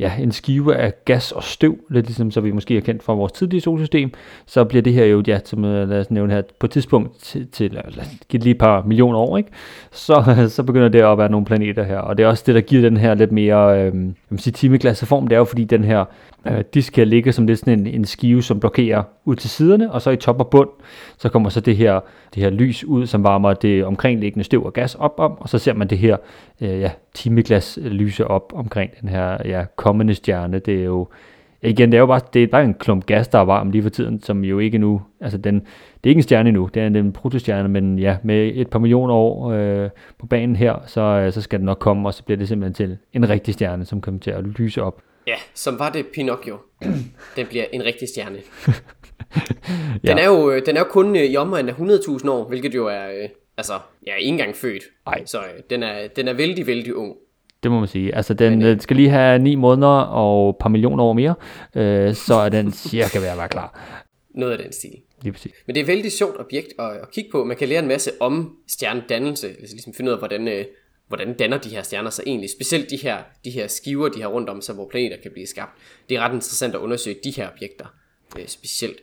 ja, en skive af gas og støv, lidt ligesom så vi måske er kendt fra vores tidlige solsystem, så bliver det her jo, ja, som øh, lad os nævne her, på et tidspunkt til, til lad os give lige et par millioner år, ikke? Så, så begynder det at være nogle planeter her, og det er også det, der giver den her lidt mere, øh, jeg vil sige, timeglasseform, det er jo fordi den her øh, disk skal ligge som lidt sådan en, en skive, som blokerer ud til siderne, og så i top og bund, så kommer så det her, det her lys ud, som varmer det omkringliggende støv og gas op om, og så ser man det her øh, ja, timeglas lyse op omkring den her ja, kommende stjerne. Det er jo, igen, det er jo bare, det er bare en klump gas, der er varm lige for tiden, som jo ikke nu, altså den, det er ikke en stjerne endnu, det er en protostjerne, men ja, med et par millioner år øh, på banen her, så, øh, så skal den nok komme, og så bliver det simpelthen til en rigtig stjerne, som kommer til at lyse op. Ja, som var det Pinocchio. den bliver en rigtig stjerne. den, ja. er jo, øh, den er jo kun øh, i omegnen af 100.000 år, hvilket jo er, øh, altså, ja, ikke engang født. Ej. Så øh, den, er, den er vældig, vældig ung. Det må man sige. Altså, den, Men, øh, skal lige have 9 måneder og et par millioner år mere, øh, så er den cirka ved at være klar. Noget af den stil. Lige præcis. Men det er et vældig sjovt objekt at, at kigge på. Man kan lære en masse om stjernedannelse, altså ligesom finde ud af, hvordan, øh, hvordan danner de her stjerner sig egentlig. Specielt de her, de her skiver, de her rundt om sig, hvor planeter kan blive skabt. Det er ret interessant at undersøge de her objekter øh, specielt.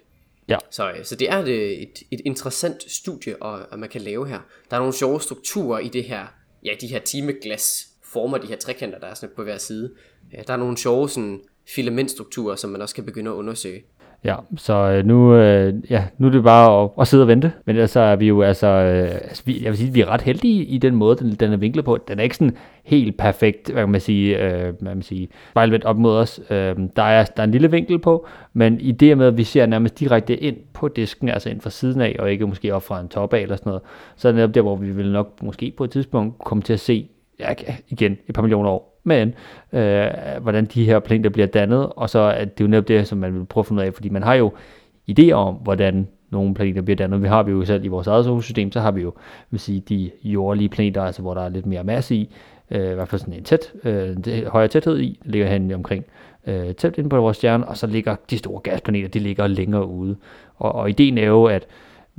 Ja. Så, øh, så det er et, et, et interessant studie, og, at man kan lave her. Der er nogle sjove strukturer i det her, ja, de her timeglas former, de her trekanter, der er sådan på hver side. Ja, der er nogle sjove sådan, filamentstrukturer, som man også kan begynde at undersøge. Ja, så øh, nu, øh, ja, nu er det bare at, at sidde og vente. Men ellers er vi jo altså, øh, altså vi, jeg vil sige, vi er ret heldige i den måde, den, den er vinklet på. Den er ikke sådan helt perfekt, hvad kan man sige, øh, hvad kan man sige, spejlvendt op mod os. Øh, der, er, der er en lille vinkel på, men i det med, at vi ser nærmest direkte ind på disken, altså ind fra siden af, og ikke måske op fra en top af eller sådan noget, så er det netop der, hvor vi vil nok måske på et tidspunkt komme til at se, ja, igen, et par millioner år, men øh, hvordan de her planeter bliver dannet, og så at det er jo netop det, som man vil prøve at finde ud af, fordi man har jo idéer om, hvordan nogle planeter bliver dannet. Vi har vi jo selv i vores eget solsystem, så har vi jo vil sige, de jordlige planeter, altså hvor der er lidt mere masse i, øh, i hvert fald sådan en tæt, øh, højere tæthed i, ligger hen omkring øh, tæt inde på vores stjerne, og så ligger de store gasplaneter, de ligger længere ude. Og, og ideen er jo, at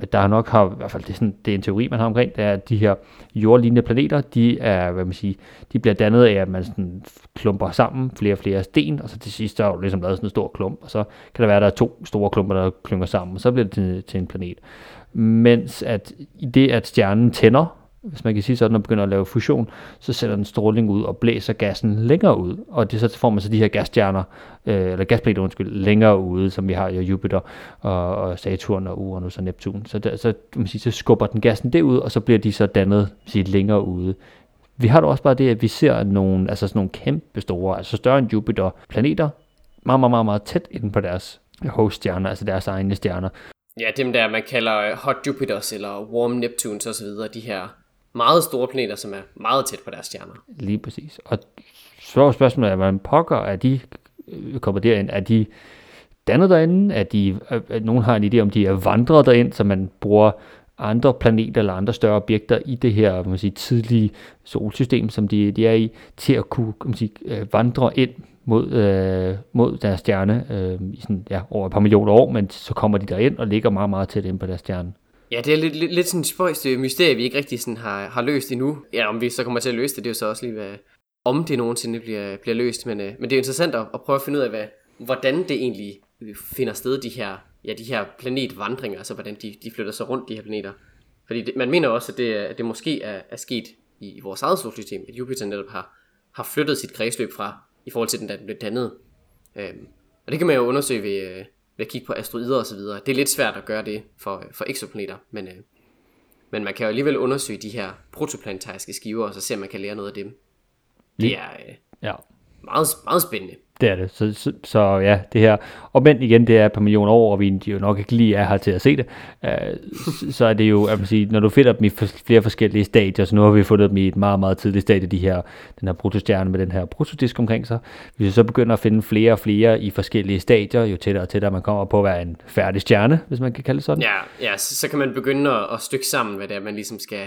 der nok har, i hvert fald det er, sådan, det er en teori, man har omkring, det er, at de her jordlignende planeter, de er, hvad man siger, de bliver dannet af, at man sådan klumper sammen flere og flere sten, og så til sidst er jo ligesom lavet sådan en stor klump, og så kan der være, at der er to store klumper, der klynger sammen, og så bliver det til, til en planet. Mens at i det, at stjernen tænder, hvis man kan sige sådan, når man begynder at lave fusion, så sætter den stråling ud og blæser gassen længere ud, og det så får man så de her gasstjerner, øh, eller gasplaneter, undskyld, længere ude, som vi har i Jupiter og, og Saturn og Uranus og Neptun. Så, der, så, man sige, så skubber den gassen derud, og så bliver de så dannet sige, længere ude. Vi har da også bare det, at vi ser nogle, altså sådan nogle kæmpe store, altså større end Jupiter, planeter, meget, meget, meget, meget tæt inde på deres host-stjerner, altså deres egne stjerner. Ja, dem der, man kalder Hot Jupiters eller Warm Neptunes osv., de her meget store planeter, som er meget tæt på deres stjerner. Lige præcis. Og så spørgsmålet er, hvordan pokker er de øh, kommer derind? Er de dannet derinde? Er de, at nogen har en idé om, de er vandret derind, så man bruger andre planeter eller andre større objekter i det her man sige, tidlige solsystem, som de, de er i, til at kunne man sige, øh, vandre ind mod, øh, mod deres stjerne øh, i sådan, ja, over et par millioner år, men så kommer de derind og ligger meget, meget tæt ind på deres stjerne. Ja, det er lidt, lidt, lidt sådan et spøjst øh, mysterie, vi ikke rigtig sådan har, har løst endnu. Ja, om vi så kommer til at løse det, det er jo så også lige, hvad, om det nogensinde bliver, bliver løst. Men, øh, men det er interessant at, at prøve at finde ud af, hvad, hvordan det egentlig finder sted, de her, ja, de her planetvandringer, altså hvordan de, de flytter sig rundt, de her planeter. Fordi det, man mener også, at det, at det måske er, er sket i, i vores eget solsystem, at Jupiter netop har, har flyttet sit kredsløb fra, i forhold til den, der blev dannet. Øhm, og det kan man jo undersøge ved, øh, ved at kigge på asteroider osv. Det er lidt svært at gøre det for, for eksoplaneter, men, øh, men man kan jo alligevel undersøge de her protoplanetariske skiver, og så se, om man kan lære noget af dem. Det er øh, Ja, meget, meget spændende det er det. Så, så, så ja, det her, og men igen, det er et par millioner år, og vi de jo nok ikke lige er her til at se det, øh, uh, så, så er det jo, at man siger, når du finder dem i flere forskellige stadier, så nu har vi fundet dem i et meget, meget tidligt stadie, de her, den her protostjerne med den her protodisk omkring sig. Hvis vi så begynder at finde flere og flere i forskellige stadier, jo tættere og tættere man kommer på at være en færdig stjerne, hvis man kan kalde det sådan. Ja, ja så, så kan man begynde at, at stykke sammen, hvad det er, man ligesom skal...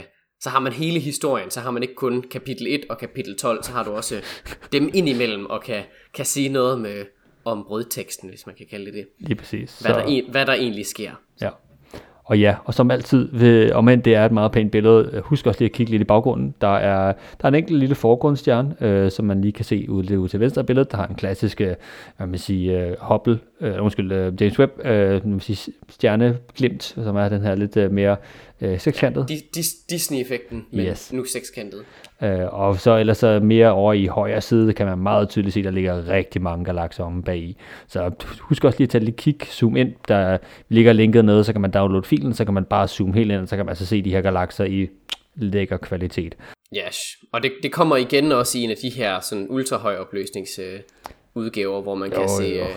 Så har man hele historien, så har man ikke kun kapitel 1 og kapitel 12, så har du også dem indimellem og kan, kan sige noget med, om brødteksten, hvis man kan kalde det det. Lige præcis. Hvad, der, en- hvad der egentlig sker. Ja. Og ja, og som altid, ved, om end det er et meget pænt billede, øh, husk også lige at kigge lidt i baggrunden. Der er, der er en enkelt lille forgrundsstjerne, øh, som man lige kan se ude, ude til venstre af billedet. Der har en klassisk, øh, hvad man sige, øh, Hubble, øh, undskyld, øh, James Webb, øh, man sige, stjerneglimt, som er den her lidt øh, mere øh, sekskantet. Di- dis- Disney-effekten, men Yes. nu sekskantet. Øh, og så ellers så mere over i højre side, kan man meget tydeligt se, der ligger rigtig mange galakser om bag i. Så husk også lige at tage lidt kig, zoom ind. Der ligger linket nede, så kan man downloade filen, så kan man bare zoome helt ind, og så kan man altså se de her galakser i lækker kvalitet. Yes. Og det, det kommer igen også i en af de her sådan ultrahøj opløsnings øh, udgaver, hvor man kan Jo, se jo. øh,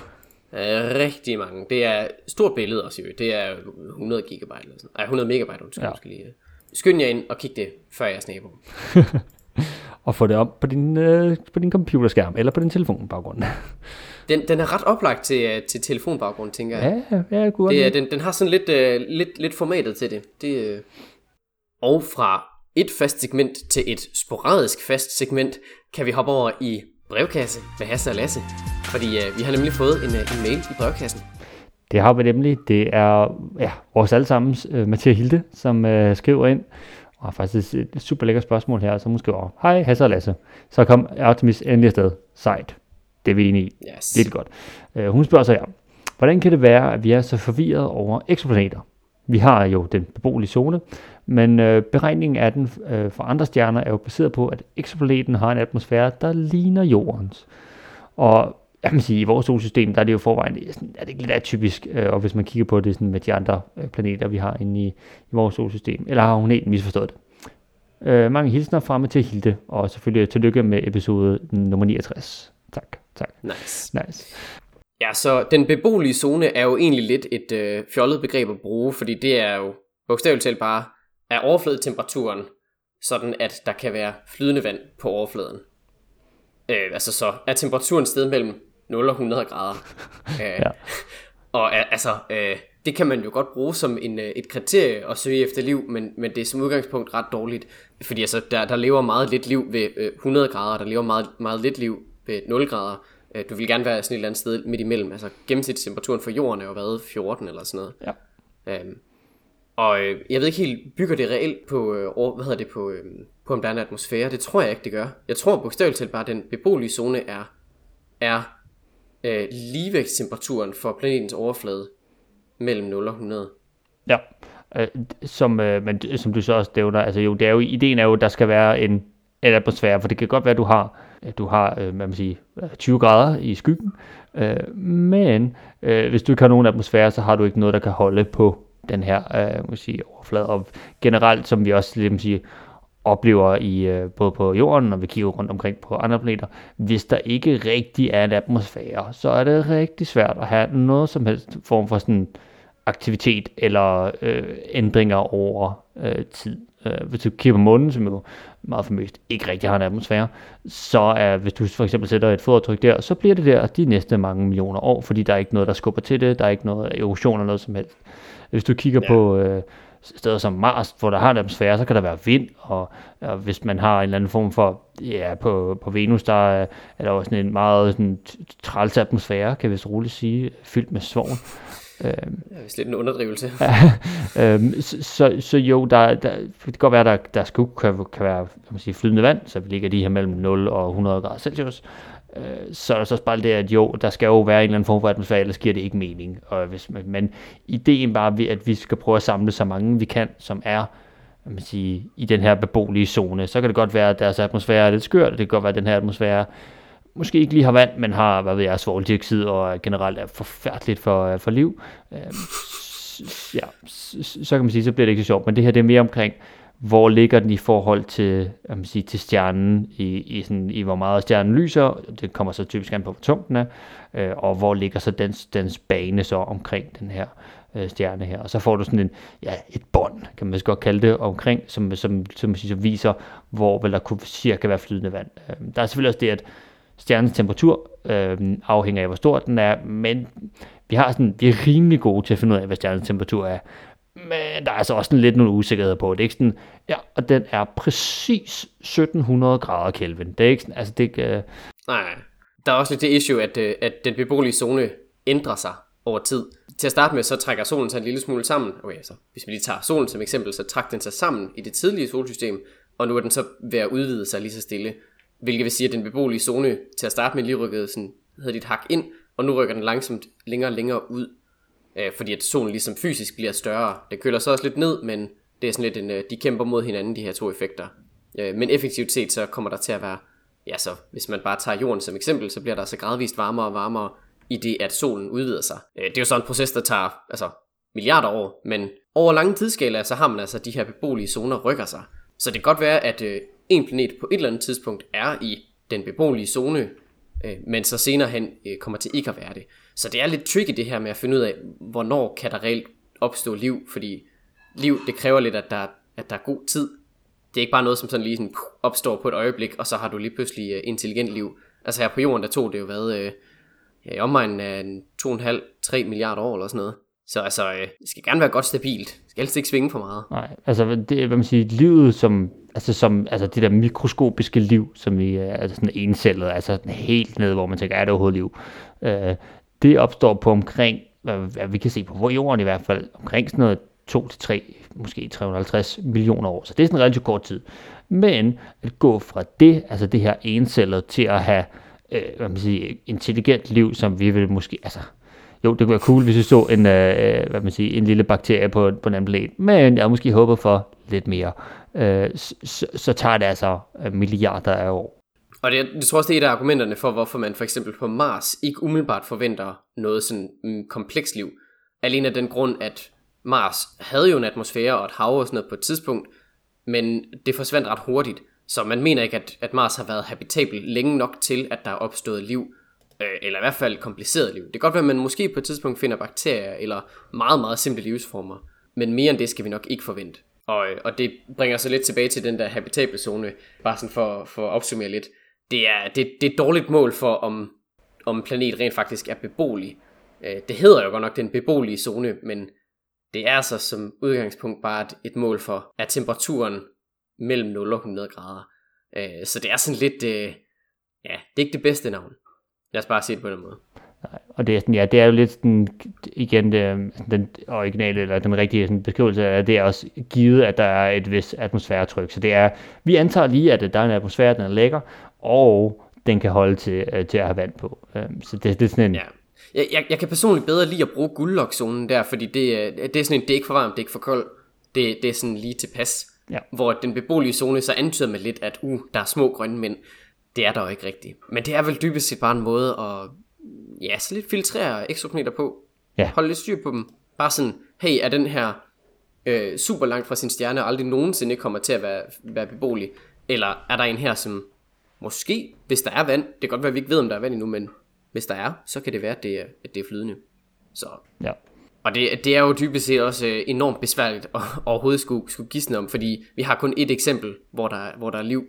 rigtig mange. Det er stort billede også, jo. det er 100 gigabyte eller sådan. Ej, 100 megabyte, undskyld, Ja. skal lige. øh. Skynd jer ind og kig det, før jeres nabo. Og få det op på din, øh, på din computerskærm, eller på din telefonbaggrund. Den, den er ret oplagt til, øh, til telefonbaggrund, tænker jeg. ja, ja, jeg kunne Det, er- den, den har sådan lidt, øh, lidt, lidt formatet til det. det øh. Og fra et fast segment til et sporadisk fast segment, kan vi hoppe over i brevkasse med Hasse og Lasse. Fordi øh, vi har nemlig fået en, øh, en mail i brevkassen. Det har vi nemlig. Det er ja, vores allesammens uh, Mathias Hilde, som uh, skriver ind, og har faktisk et super lækkert spørgsmål her, som hun skriver, Hej Hasse og Lasse, så kom Artemis endelig afsted. Sejt. Det er vi enige i. Yes. Lidt godt. Uh, hun spørger så her, hvordan kan det være, at vi er så forvirret over eksoplaneter? Vi har jo den beboelige zone, men øh, beregningen af den øh, for andre stjerner er jo baseret på, at ekoplaneten har en atmosfære, der ligner Jordens. Og jeg kan sige, i vores solsystem, der er det jo forvejen, er, sådan, er det ikke lidt atypisk, øh, og hvis man kigger på det sådan med de andre øh, planeter, vi har inde i, i vores solsystem, eller har hun helt misforstået det? Øh, mange hilsner fremme til Hilde, og selvfølgelig tillykke med episode nummer 69. Tak, tak. Nice. Nice. Ja, så den beboelige zone er jo egentlig lidt et øh, fjollet begreb at bruge, fordi det er jo bogstaveligt talt bare er overfladetemperaturen, sådan at der kan være flydende vand på overfladen. Øh, altså så er temperaturen sted mellem 0 og 100 grader. øh, Ja. Og altså, øh, det kan man jo godt bruge som en, øh, et kriterie at søge efter liv, men, men det er som udgangspunkt ret dårligt. Fordi altså, der, der lever meget lidt liv ved øh, 100 grader, der lever meget, meget lidt liv ved 0 grader. Øh, du vil gerne være sådan et eller andet sted midt imellem. Altså gennemsnitstemperaturen for jorden er jo været 14 eller sådan noget. Ja. Øhm, og øh, jeg ved ikke helt, bygger det reelt på, øh, hvad hedder det, på, øh, på om der er en atmosfære? Det tror jeg ikke, det gør. Jeg tror bogstaveligt talt bare, at den beboelige zone er, er øh, ligevægtstemperaturen for planetens overflade mellem 0 og 100. Ja, øh, som, øh, men som du så også nævner, altså jo, det er jo, ideen er jo, at der skal være en, en atmosfære, for det kan godt være, at du har, du har øh, hvad man siger, øh, 20 grader i skyggen, øh, men øh, hvis du ikke har nogen atmosfære, så har du ikke noget, der kan holde på den her øh, man sige, overflade, og generelt, som vi også ligesom lidt, sige, oplever i øh, både på jorden, og vi kigger rundt omkring på andre planeter, hvis der ikke rigtig er en atmosfære, så er det rigtig svært at have noget som helst form for sådan aktivitet eller øh, ændringer over øh, tid. Øh, hvis du kigger på månen, som jo meget famøst ikke rigtig har en atmosfære, så er, hvis du for eksempel sætter et fodaftryk der, så bliver det der de næste mange millioner år, fordi der er ikke noget, der skubber til det, der er ikke noget erosion eller noget som helst. Hvis du kigger ja. På øh, steder som Mars, hvor der har en atmosfære, så kan der være vind, og, og hvis man har en eller anden form for, ja, på, på Venus, der er, er der også sådan en meget sådan, træls atmosfære, kan vi så roligt sige, fyldt med svovl. Øh, det er vist lidt en underdrivelse. øh, så, så, så jo, der, der, det kan godt være, der, der skal kan, kan være kan man sige, flydende vand, så vi ligger de her mellem 0 og 100 grader Celsius. Øh, så er der så bare det, at jo, der skal jo være en eller anden form for atmosfære, ellers giver det ikke mening. Og hvis, man, men ideen bare ved, at vi skal prøve at samle så mange vi kan, som er man sige, i den her beboelige zone, så kan det godt være, at deres atmosfære er lidt skørt, det kan godt være, at den her atmosfære måske ikke lige har vand, men har, hvad ved jeg, svovldioxid og generelt er forfærdeligt for, øh, for liv. Øhm, ja, så kan man sige, så bliver det ikke så sjovt, men det her det er mere omkring, hvor ligger den i forhold til, jeg man sige, til stjernen, i, i, sådan, i hvor meget stjernen lyser, det kommer så typisk an på, hvor tung den er, øh, og hvor ligger så dens, dens bane så omkring den her øh, stjerne her. Og så får du sådan en, ja, et bånd, kan man godt kalde det, omkring, som, som, som, siger, som viser, hvor vel der kunne cirka være flydende vand. Øh, der er selvfølgelig også det, at stjernens temperatur øh, afhænger af, hvor stor den er, men vi har sådan, vi er rimelig gode til at finde ud af, hvad stjernens temperatur er. Men der er altså også sådan lidt nogle usikkerheder på. Det er ikke sådan, ja, og den er præcis 1700 grader Kelvin. Det er ikke sådan, altså det ikke... Uh... Nej, der er også lidt det issue, at, øh, at den beboelige zone ændrer sig over tid. Til at starte med, så trækker solen sig en lille smule sammen. Okay, så hvis vi lige tager solen som eksempel, så trækker den sig sammen i det tidlige solsystem, og nu er den så ved at udvide sig lige så stille. Hvilket vil sige, at den beboelige zone til at starte med lige rykkede sådan, havde dit hak ind, og nu rykker den langsomt længere og længere ud øh, fordi at solen ligesom fysisk bliver større. Det køler så også lidt ned, men det er sådan lidt en, øh, de kæmper mod hinanden, de her to effekter. Øh, men effektivt set, så kommer der til at være, ja så, hvis man bare tager jorden som eksempel, så bliver der så gradvist varmere og varmere, i det at solen udvider sig. Øh, det er jo sådan en proces, der tager altså, milliarder år, men over lange tidsskala, så har man altså de her beboelige zoner rykker sig. Så det kan godt være, at øh, en planet på et eller andet tidspunkt er i den beboelige zone, øh, men så senere hen øh, kommer til ikke at være det. Så det er lidt tricky det her med at finde ud af, hvornår kan der reelt opstå liv, fordi liv, det kræver lidt, at der, at der er god tid. Det er ikke bare noget, som sådan lige sådan opstår på et øjeblik, og så har du lige pludselig øh, intelligent liv. Altså her på jorden, der tog det jo været øh, ja, i omegnen af 2,5-3 milliarder år eller sådan noget. Så altså, øh, det skal gerne være godt stabilt. Det skal helst ikke svinge for meget. Nej, altså det, hvad man siger, livet som, altså som, altså det der mikroskopiske liv, som vi er altså sådan encellet, altså helt ned, hvor man tænker, er det overhovedet liv? Øh, det opstår på omkring, hvad vi kan se på jorden i hvert fald, omkring sådan noget 2-3, måske 350 millioner år. Så det er sådan en relativt kort tid. Men at gå fra det, altså det her encellet, til at have øh, hvad man siger, intelligent liv, som vi vil måske, altså, jo, det kunne være cool, hvis vi så en, øh, øh hvad man siger, en lille bakterie på, på en anden planet, men jeg måske håber for lidt mere. Øh, så, så tager det altså øh, milliarder af år. Og det, jeg tror også, det er et af argumenterne for, hvorfor man for eksempel på Mars ikke umiddelbart forventer noget sådan mm, kompleks liv. Alene af den grund, at Mars havde jo en atmosfære og et hav og sådan noget på et tidspunkt, men det forsvandt ret hurtigt. Så man mener ikke, at, at Mars har været habitabel længe nok til, at der er opstået liv, øh, eller i hvert fald kompliceret liv. Det kan godt være, at man måske på et tidspunkt finder bakterier eller meget, meget simple livsformer, men mere end det skal vi nok ikke forvente. Og, øh, og det bringer så lidt tilbage til den der habitable zone, bare sådan for, for at opsummere lidt det er, det, det er et dårligt mål for, om, om planet rent faktisk er beboelig. Øh, det hedder jo godt nok den beboelige zone, men det er så som udgangspunkt bare et, et mål for, at temperaturen mellem 0 og 100 grader. Øh, så det er sådan lidt, øh, ja, det er ikke det bedste navn. Lad os bare se det på den måde. Og det er, sådan, ja, det er jo lidt sådan, igen det, den originale, eller den rigtige sådan, beskrivelse af det er også givet, at der er et vis atmosfæretryk. Så det er, vi antager lige, at der er en atmosfære, den er lækker, og den kan holde til, øh, til at have vand på. Øh, så det, det er sådan en... Ja. Jeg, jeg, jeg kan personligt bedre lide at bruge guldlokzonen der, fordi det, det er sådan en, det er ikke for varmt, det er ikke for koldt. Det, det er sådan lige tilpas. Ja. Hvor den beboelige zone så antyder med lidt, at uh, der er små grønne mænd. Det er der jo ikke rigtigt. Men det er vel dybest set bare en måde at ja, så lidt filtrere exoplaneter på. Ja. Holde lidt styr på dem. Bare sådan, hey, er den her øh, super langt fra sin stjerne, og aldrig nogensinde kommer til at være, være beboelig? Eller er der en her, som måske, hvis der er vand, det kan godt være, at vi ikke ved, om der er vand endnu, men hvis der er, så kan det være, at det er, at det er flydende. Så. Ja. Og det, det er jo dybest set også øh, enormt besværligt at overhovedet skulle, skulle gisne om, fordi vi har kun et eksempel, hvor der, hvor der er liv,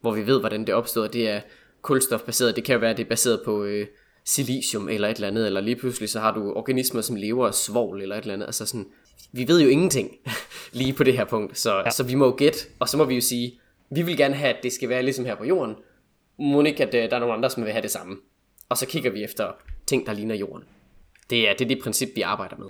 hvor vi ved, hvordan det opstår. Det er kulstofbaseret. Det kan jo være, at det er baseret på øh, silicium eller et eller andet, eller lige pludselig så har du organismer, som lever af svovl eller et eller andet. Altså sådan, vi ved jo ingenting lige på det her punkt, så, ja. så vi må jo gætte, og så må vi jo sige, vi vil gerne have, at det skal være ligesom her på jorden, må ikke, at øh, der er nogle andre, som vil have det samme. Og så kigger vi efter ting, der ligner jorden. Det er, det er det princip, vi arbejder med.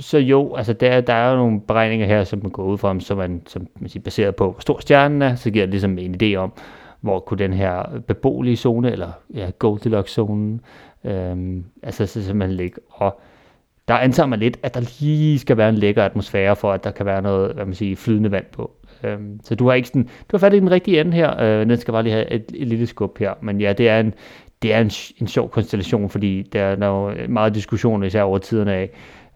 Så jo, altså der, der er jo nogle beregninger her, som man går ud fra, som man, som man siger, baseret på, hvor stor stjernen er, så giver det ligesom en idé om, hvor kunne den her beboelige zone, eller ja, Goldilocks-zonen, øhm, altså så simpelthen ligge. Og der antager man lidt, at der lige skal være en lækker atmosfære, for at der kan være noget, hvad man siger, flydende vand på. Øhm, så du har ikke sådan, du har fat i den rigtige ende her, øh, den skal bare lige have et, et lille skub her, men ja, det er en, det er en, en sjov konstellation, fordi der er, jo øh, meget diskussion, især over tiderne af,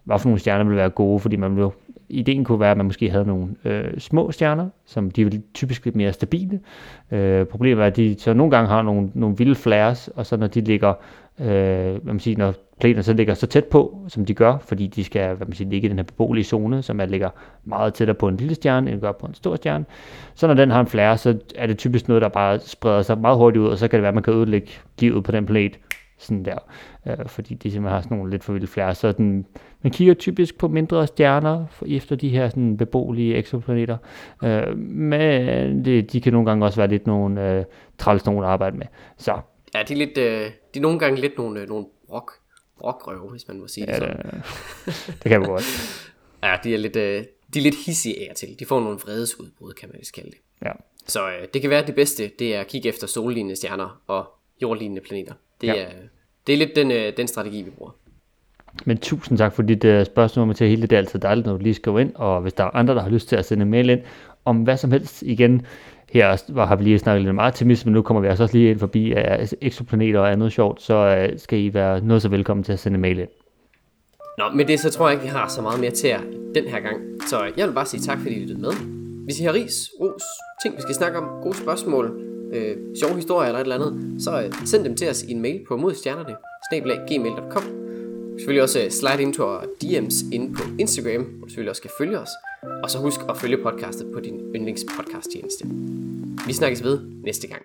hvad for nogle stjerner vil være gode, fordi man vil ideen kunne være, at man måske havde nogle øh, små stjerner, som de er typisk lidt mere stabile. Øh, problemet er, at de så nogle gange har nogle, nogle vilde flares, og så når de ligger, øh, hvad man siger, når planerne så ligger så tæt på, som de gør, fordi de skal hvad man siger, ligge i den her beboelige zone, som er ligger meget tættere på en lille stjerne, end gør på en stor stjerne. Så når den har en flare, så er det typisk noget, der bare spreder sig meget hurtigt ud, og så kan det være, at man kan ødelægge livet på den planet sådan der, øh, fordi de simpelthen har sådan nogle lidt for vilde flere. Så den, man kigger typisk på mindre stjerner efter de her sådan beboelige eksoplaneter, øh, men det, de kan nogle gange også være lidt nogle øh, træls nogen at arbejde med. Så. Ja, de er, lidt, øh, de er nogle gange lidt nogle, øh, nogle brok, brokrøve, hvis man må sige ja, det sådan. Det, det kan man godt. ja, de er lidt, øh, de er lidt hissige af til. De får nogle vredesudbrud, kan man vist kalde det. Ja. Så øh, det kan være, at det bedste, det er at kigge efter sollignende stjerner og jordlignende planeter. Det, ja. er, det er lidt den, øh, den strategi, vi bruger. Men tusind tak for dit uh, spørgsmål til hele det. Det er altid dejligt, når du lige skriver ind. Og hvis der er andre, der har lyst til at sende en mail ind om hvad som helst, igen, her var, har vi lige snakket lidt om Artemis, men nu kommer vi altså også lige ind forbi uh, eksoplaneter og andet sjovt, så uh, skal I være noget så velkommen til at sende mail ind. Nå, med det så tror jeg ikke, vi har så meget mere til jer den her gang. Så jeg vil bare sige tak, fordi I lyttede med. Hvis I har ris, ros, ting vi skal snakke om, gode spørgsmål, øh, sjove historier eller et eller andet, så øh, send dem til os i en mail på modstjernerne, gmail.com. Selvfølgelig også øh, slide ind til DM's inde på Instagram, hvor du selvfølgelig også skal følge os. Og så husk at følge podcastet på din yndlingspodcast tjeneste. Vi snakkes ved næste gang.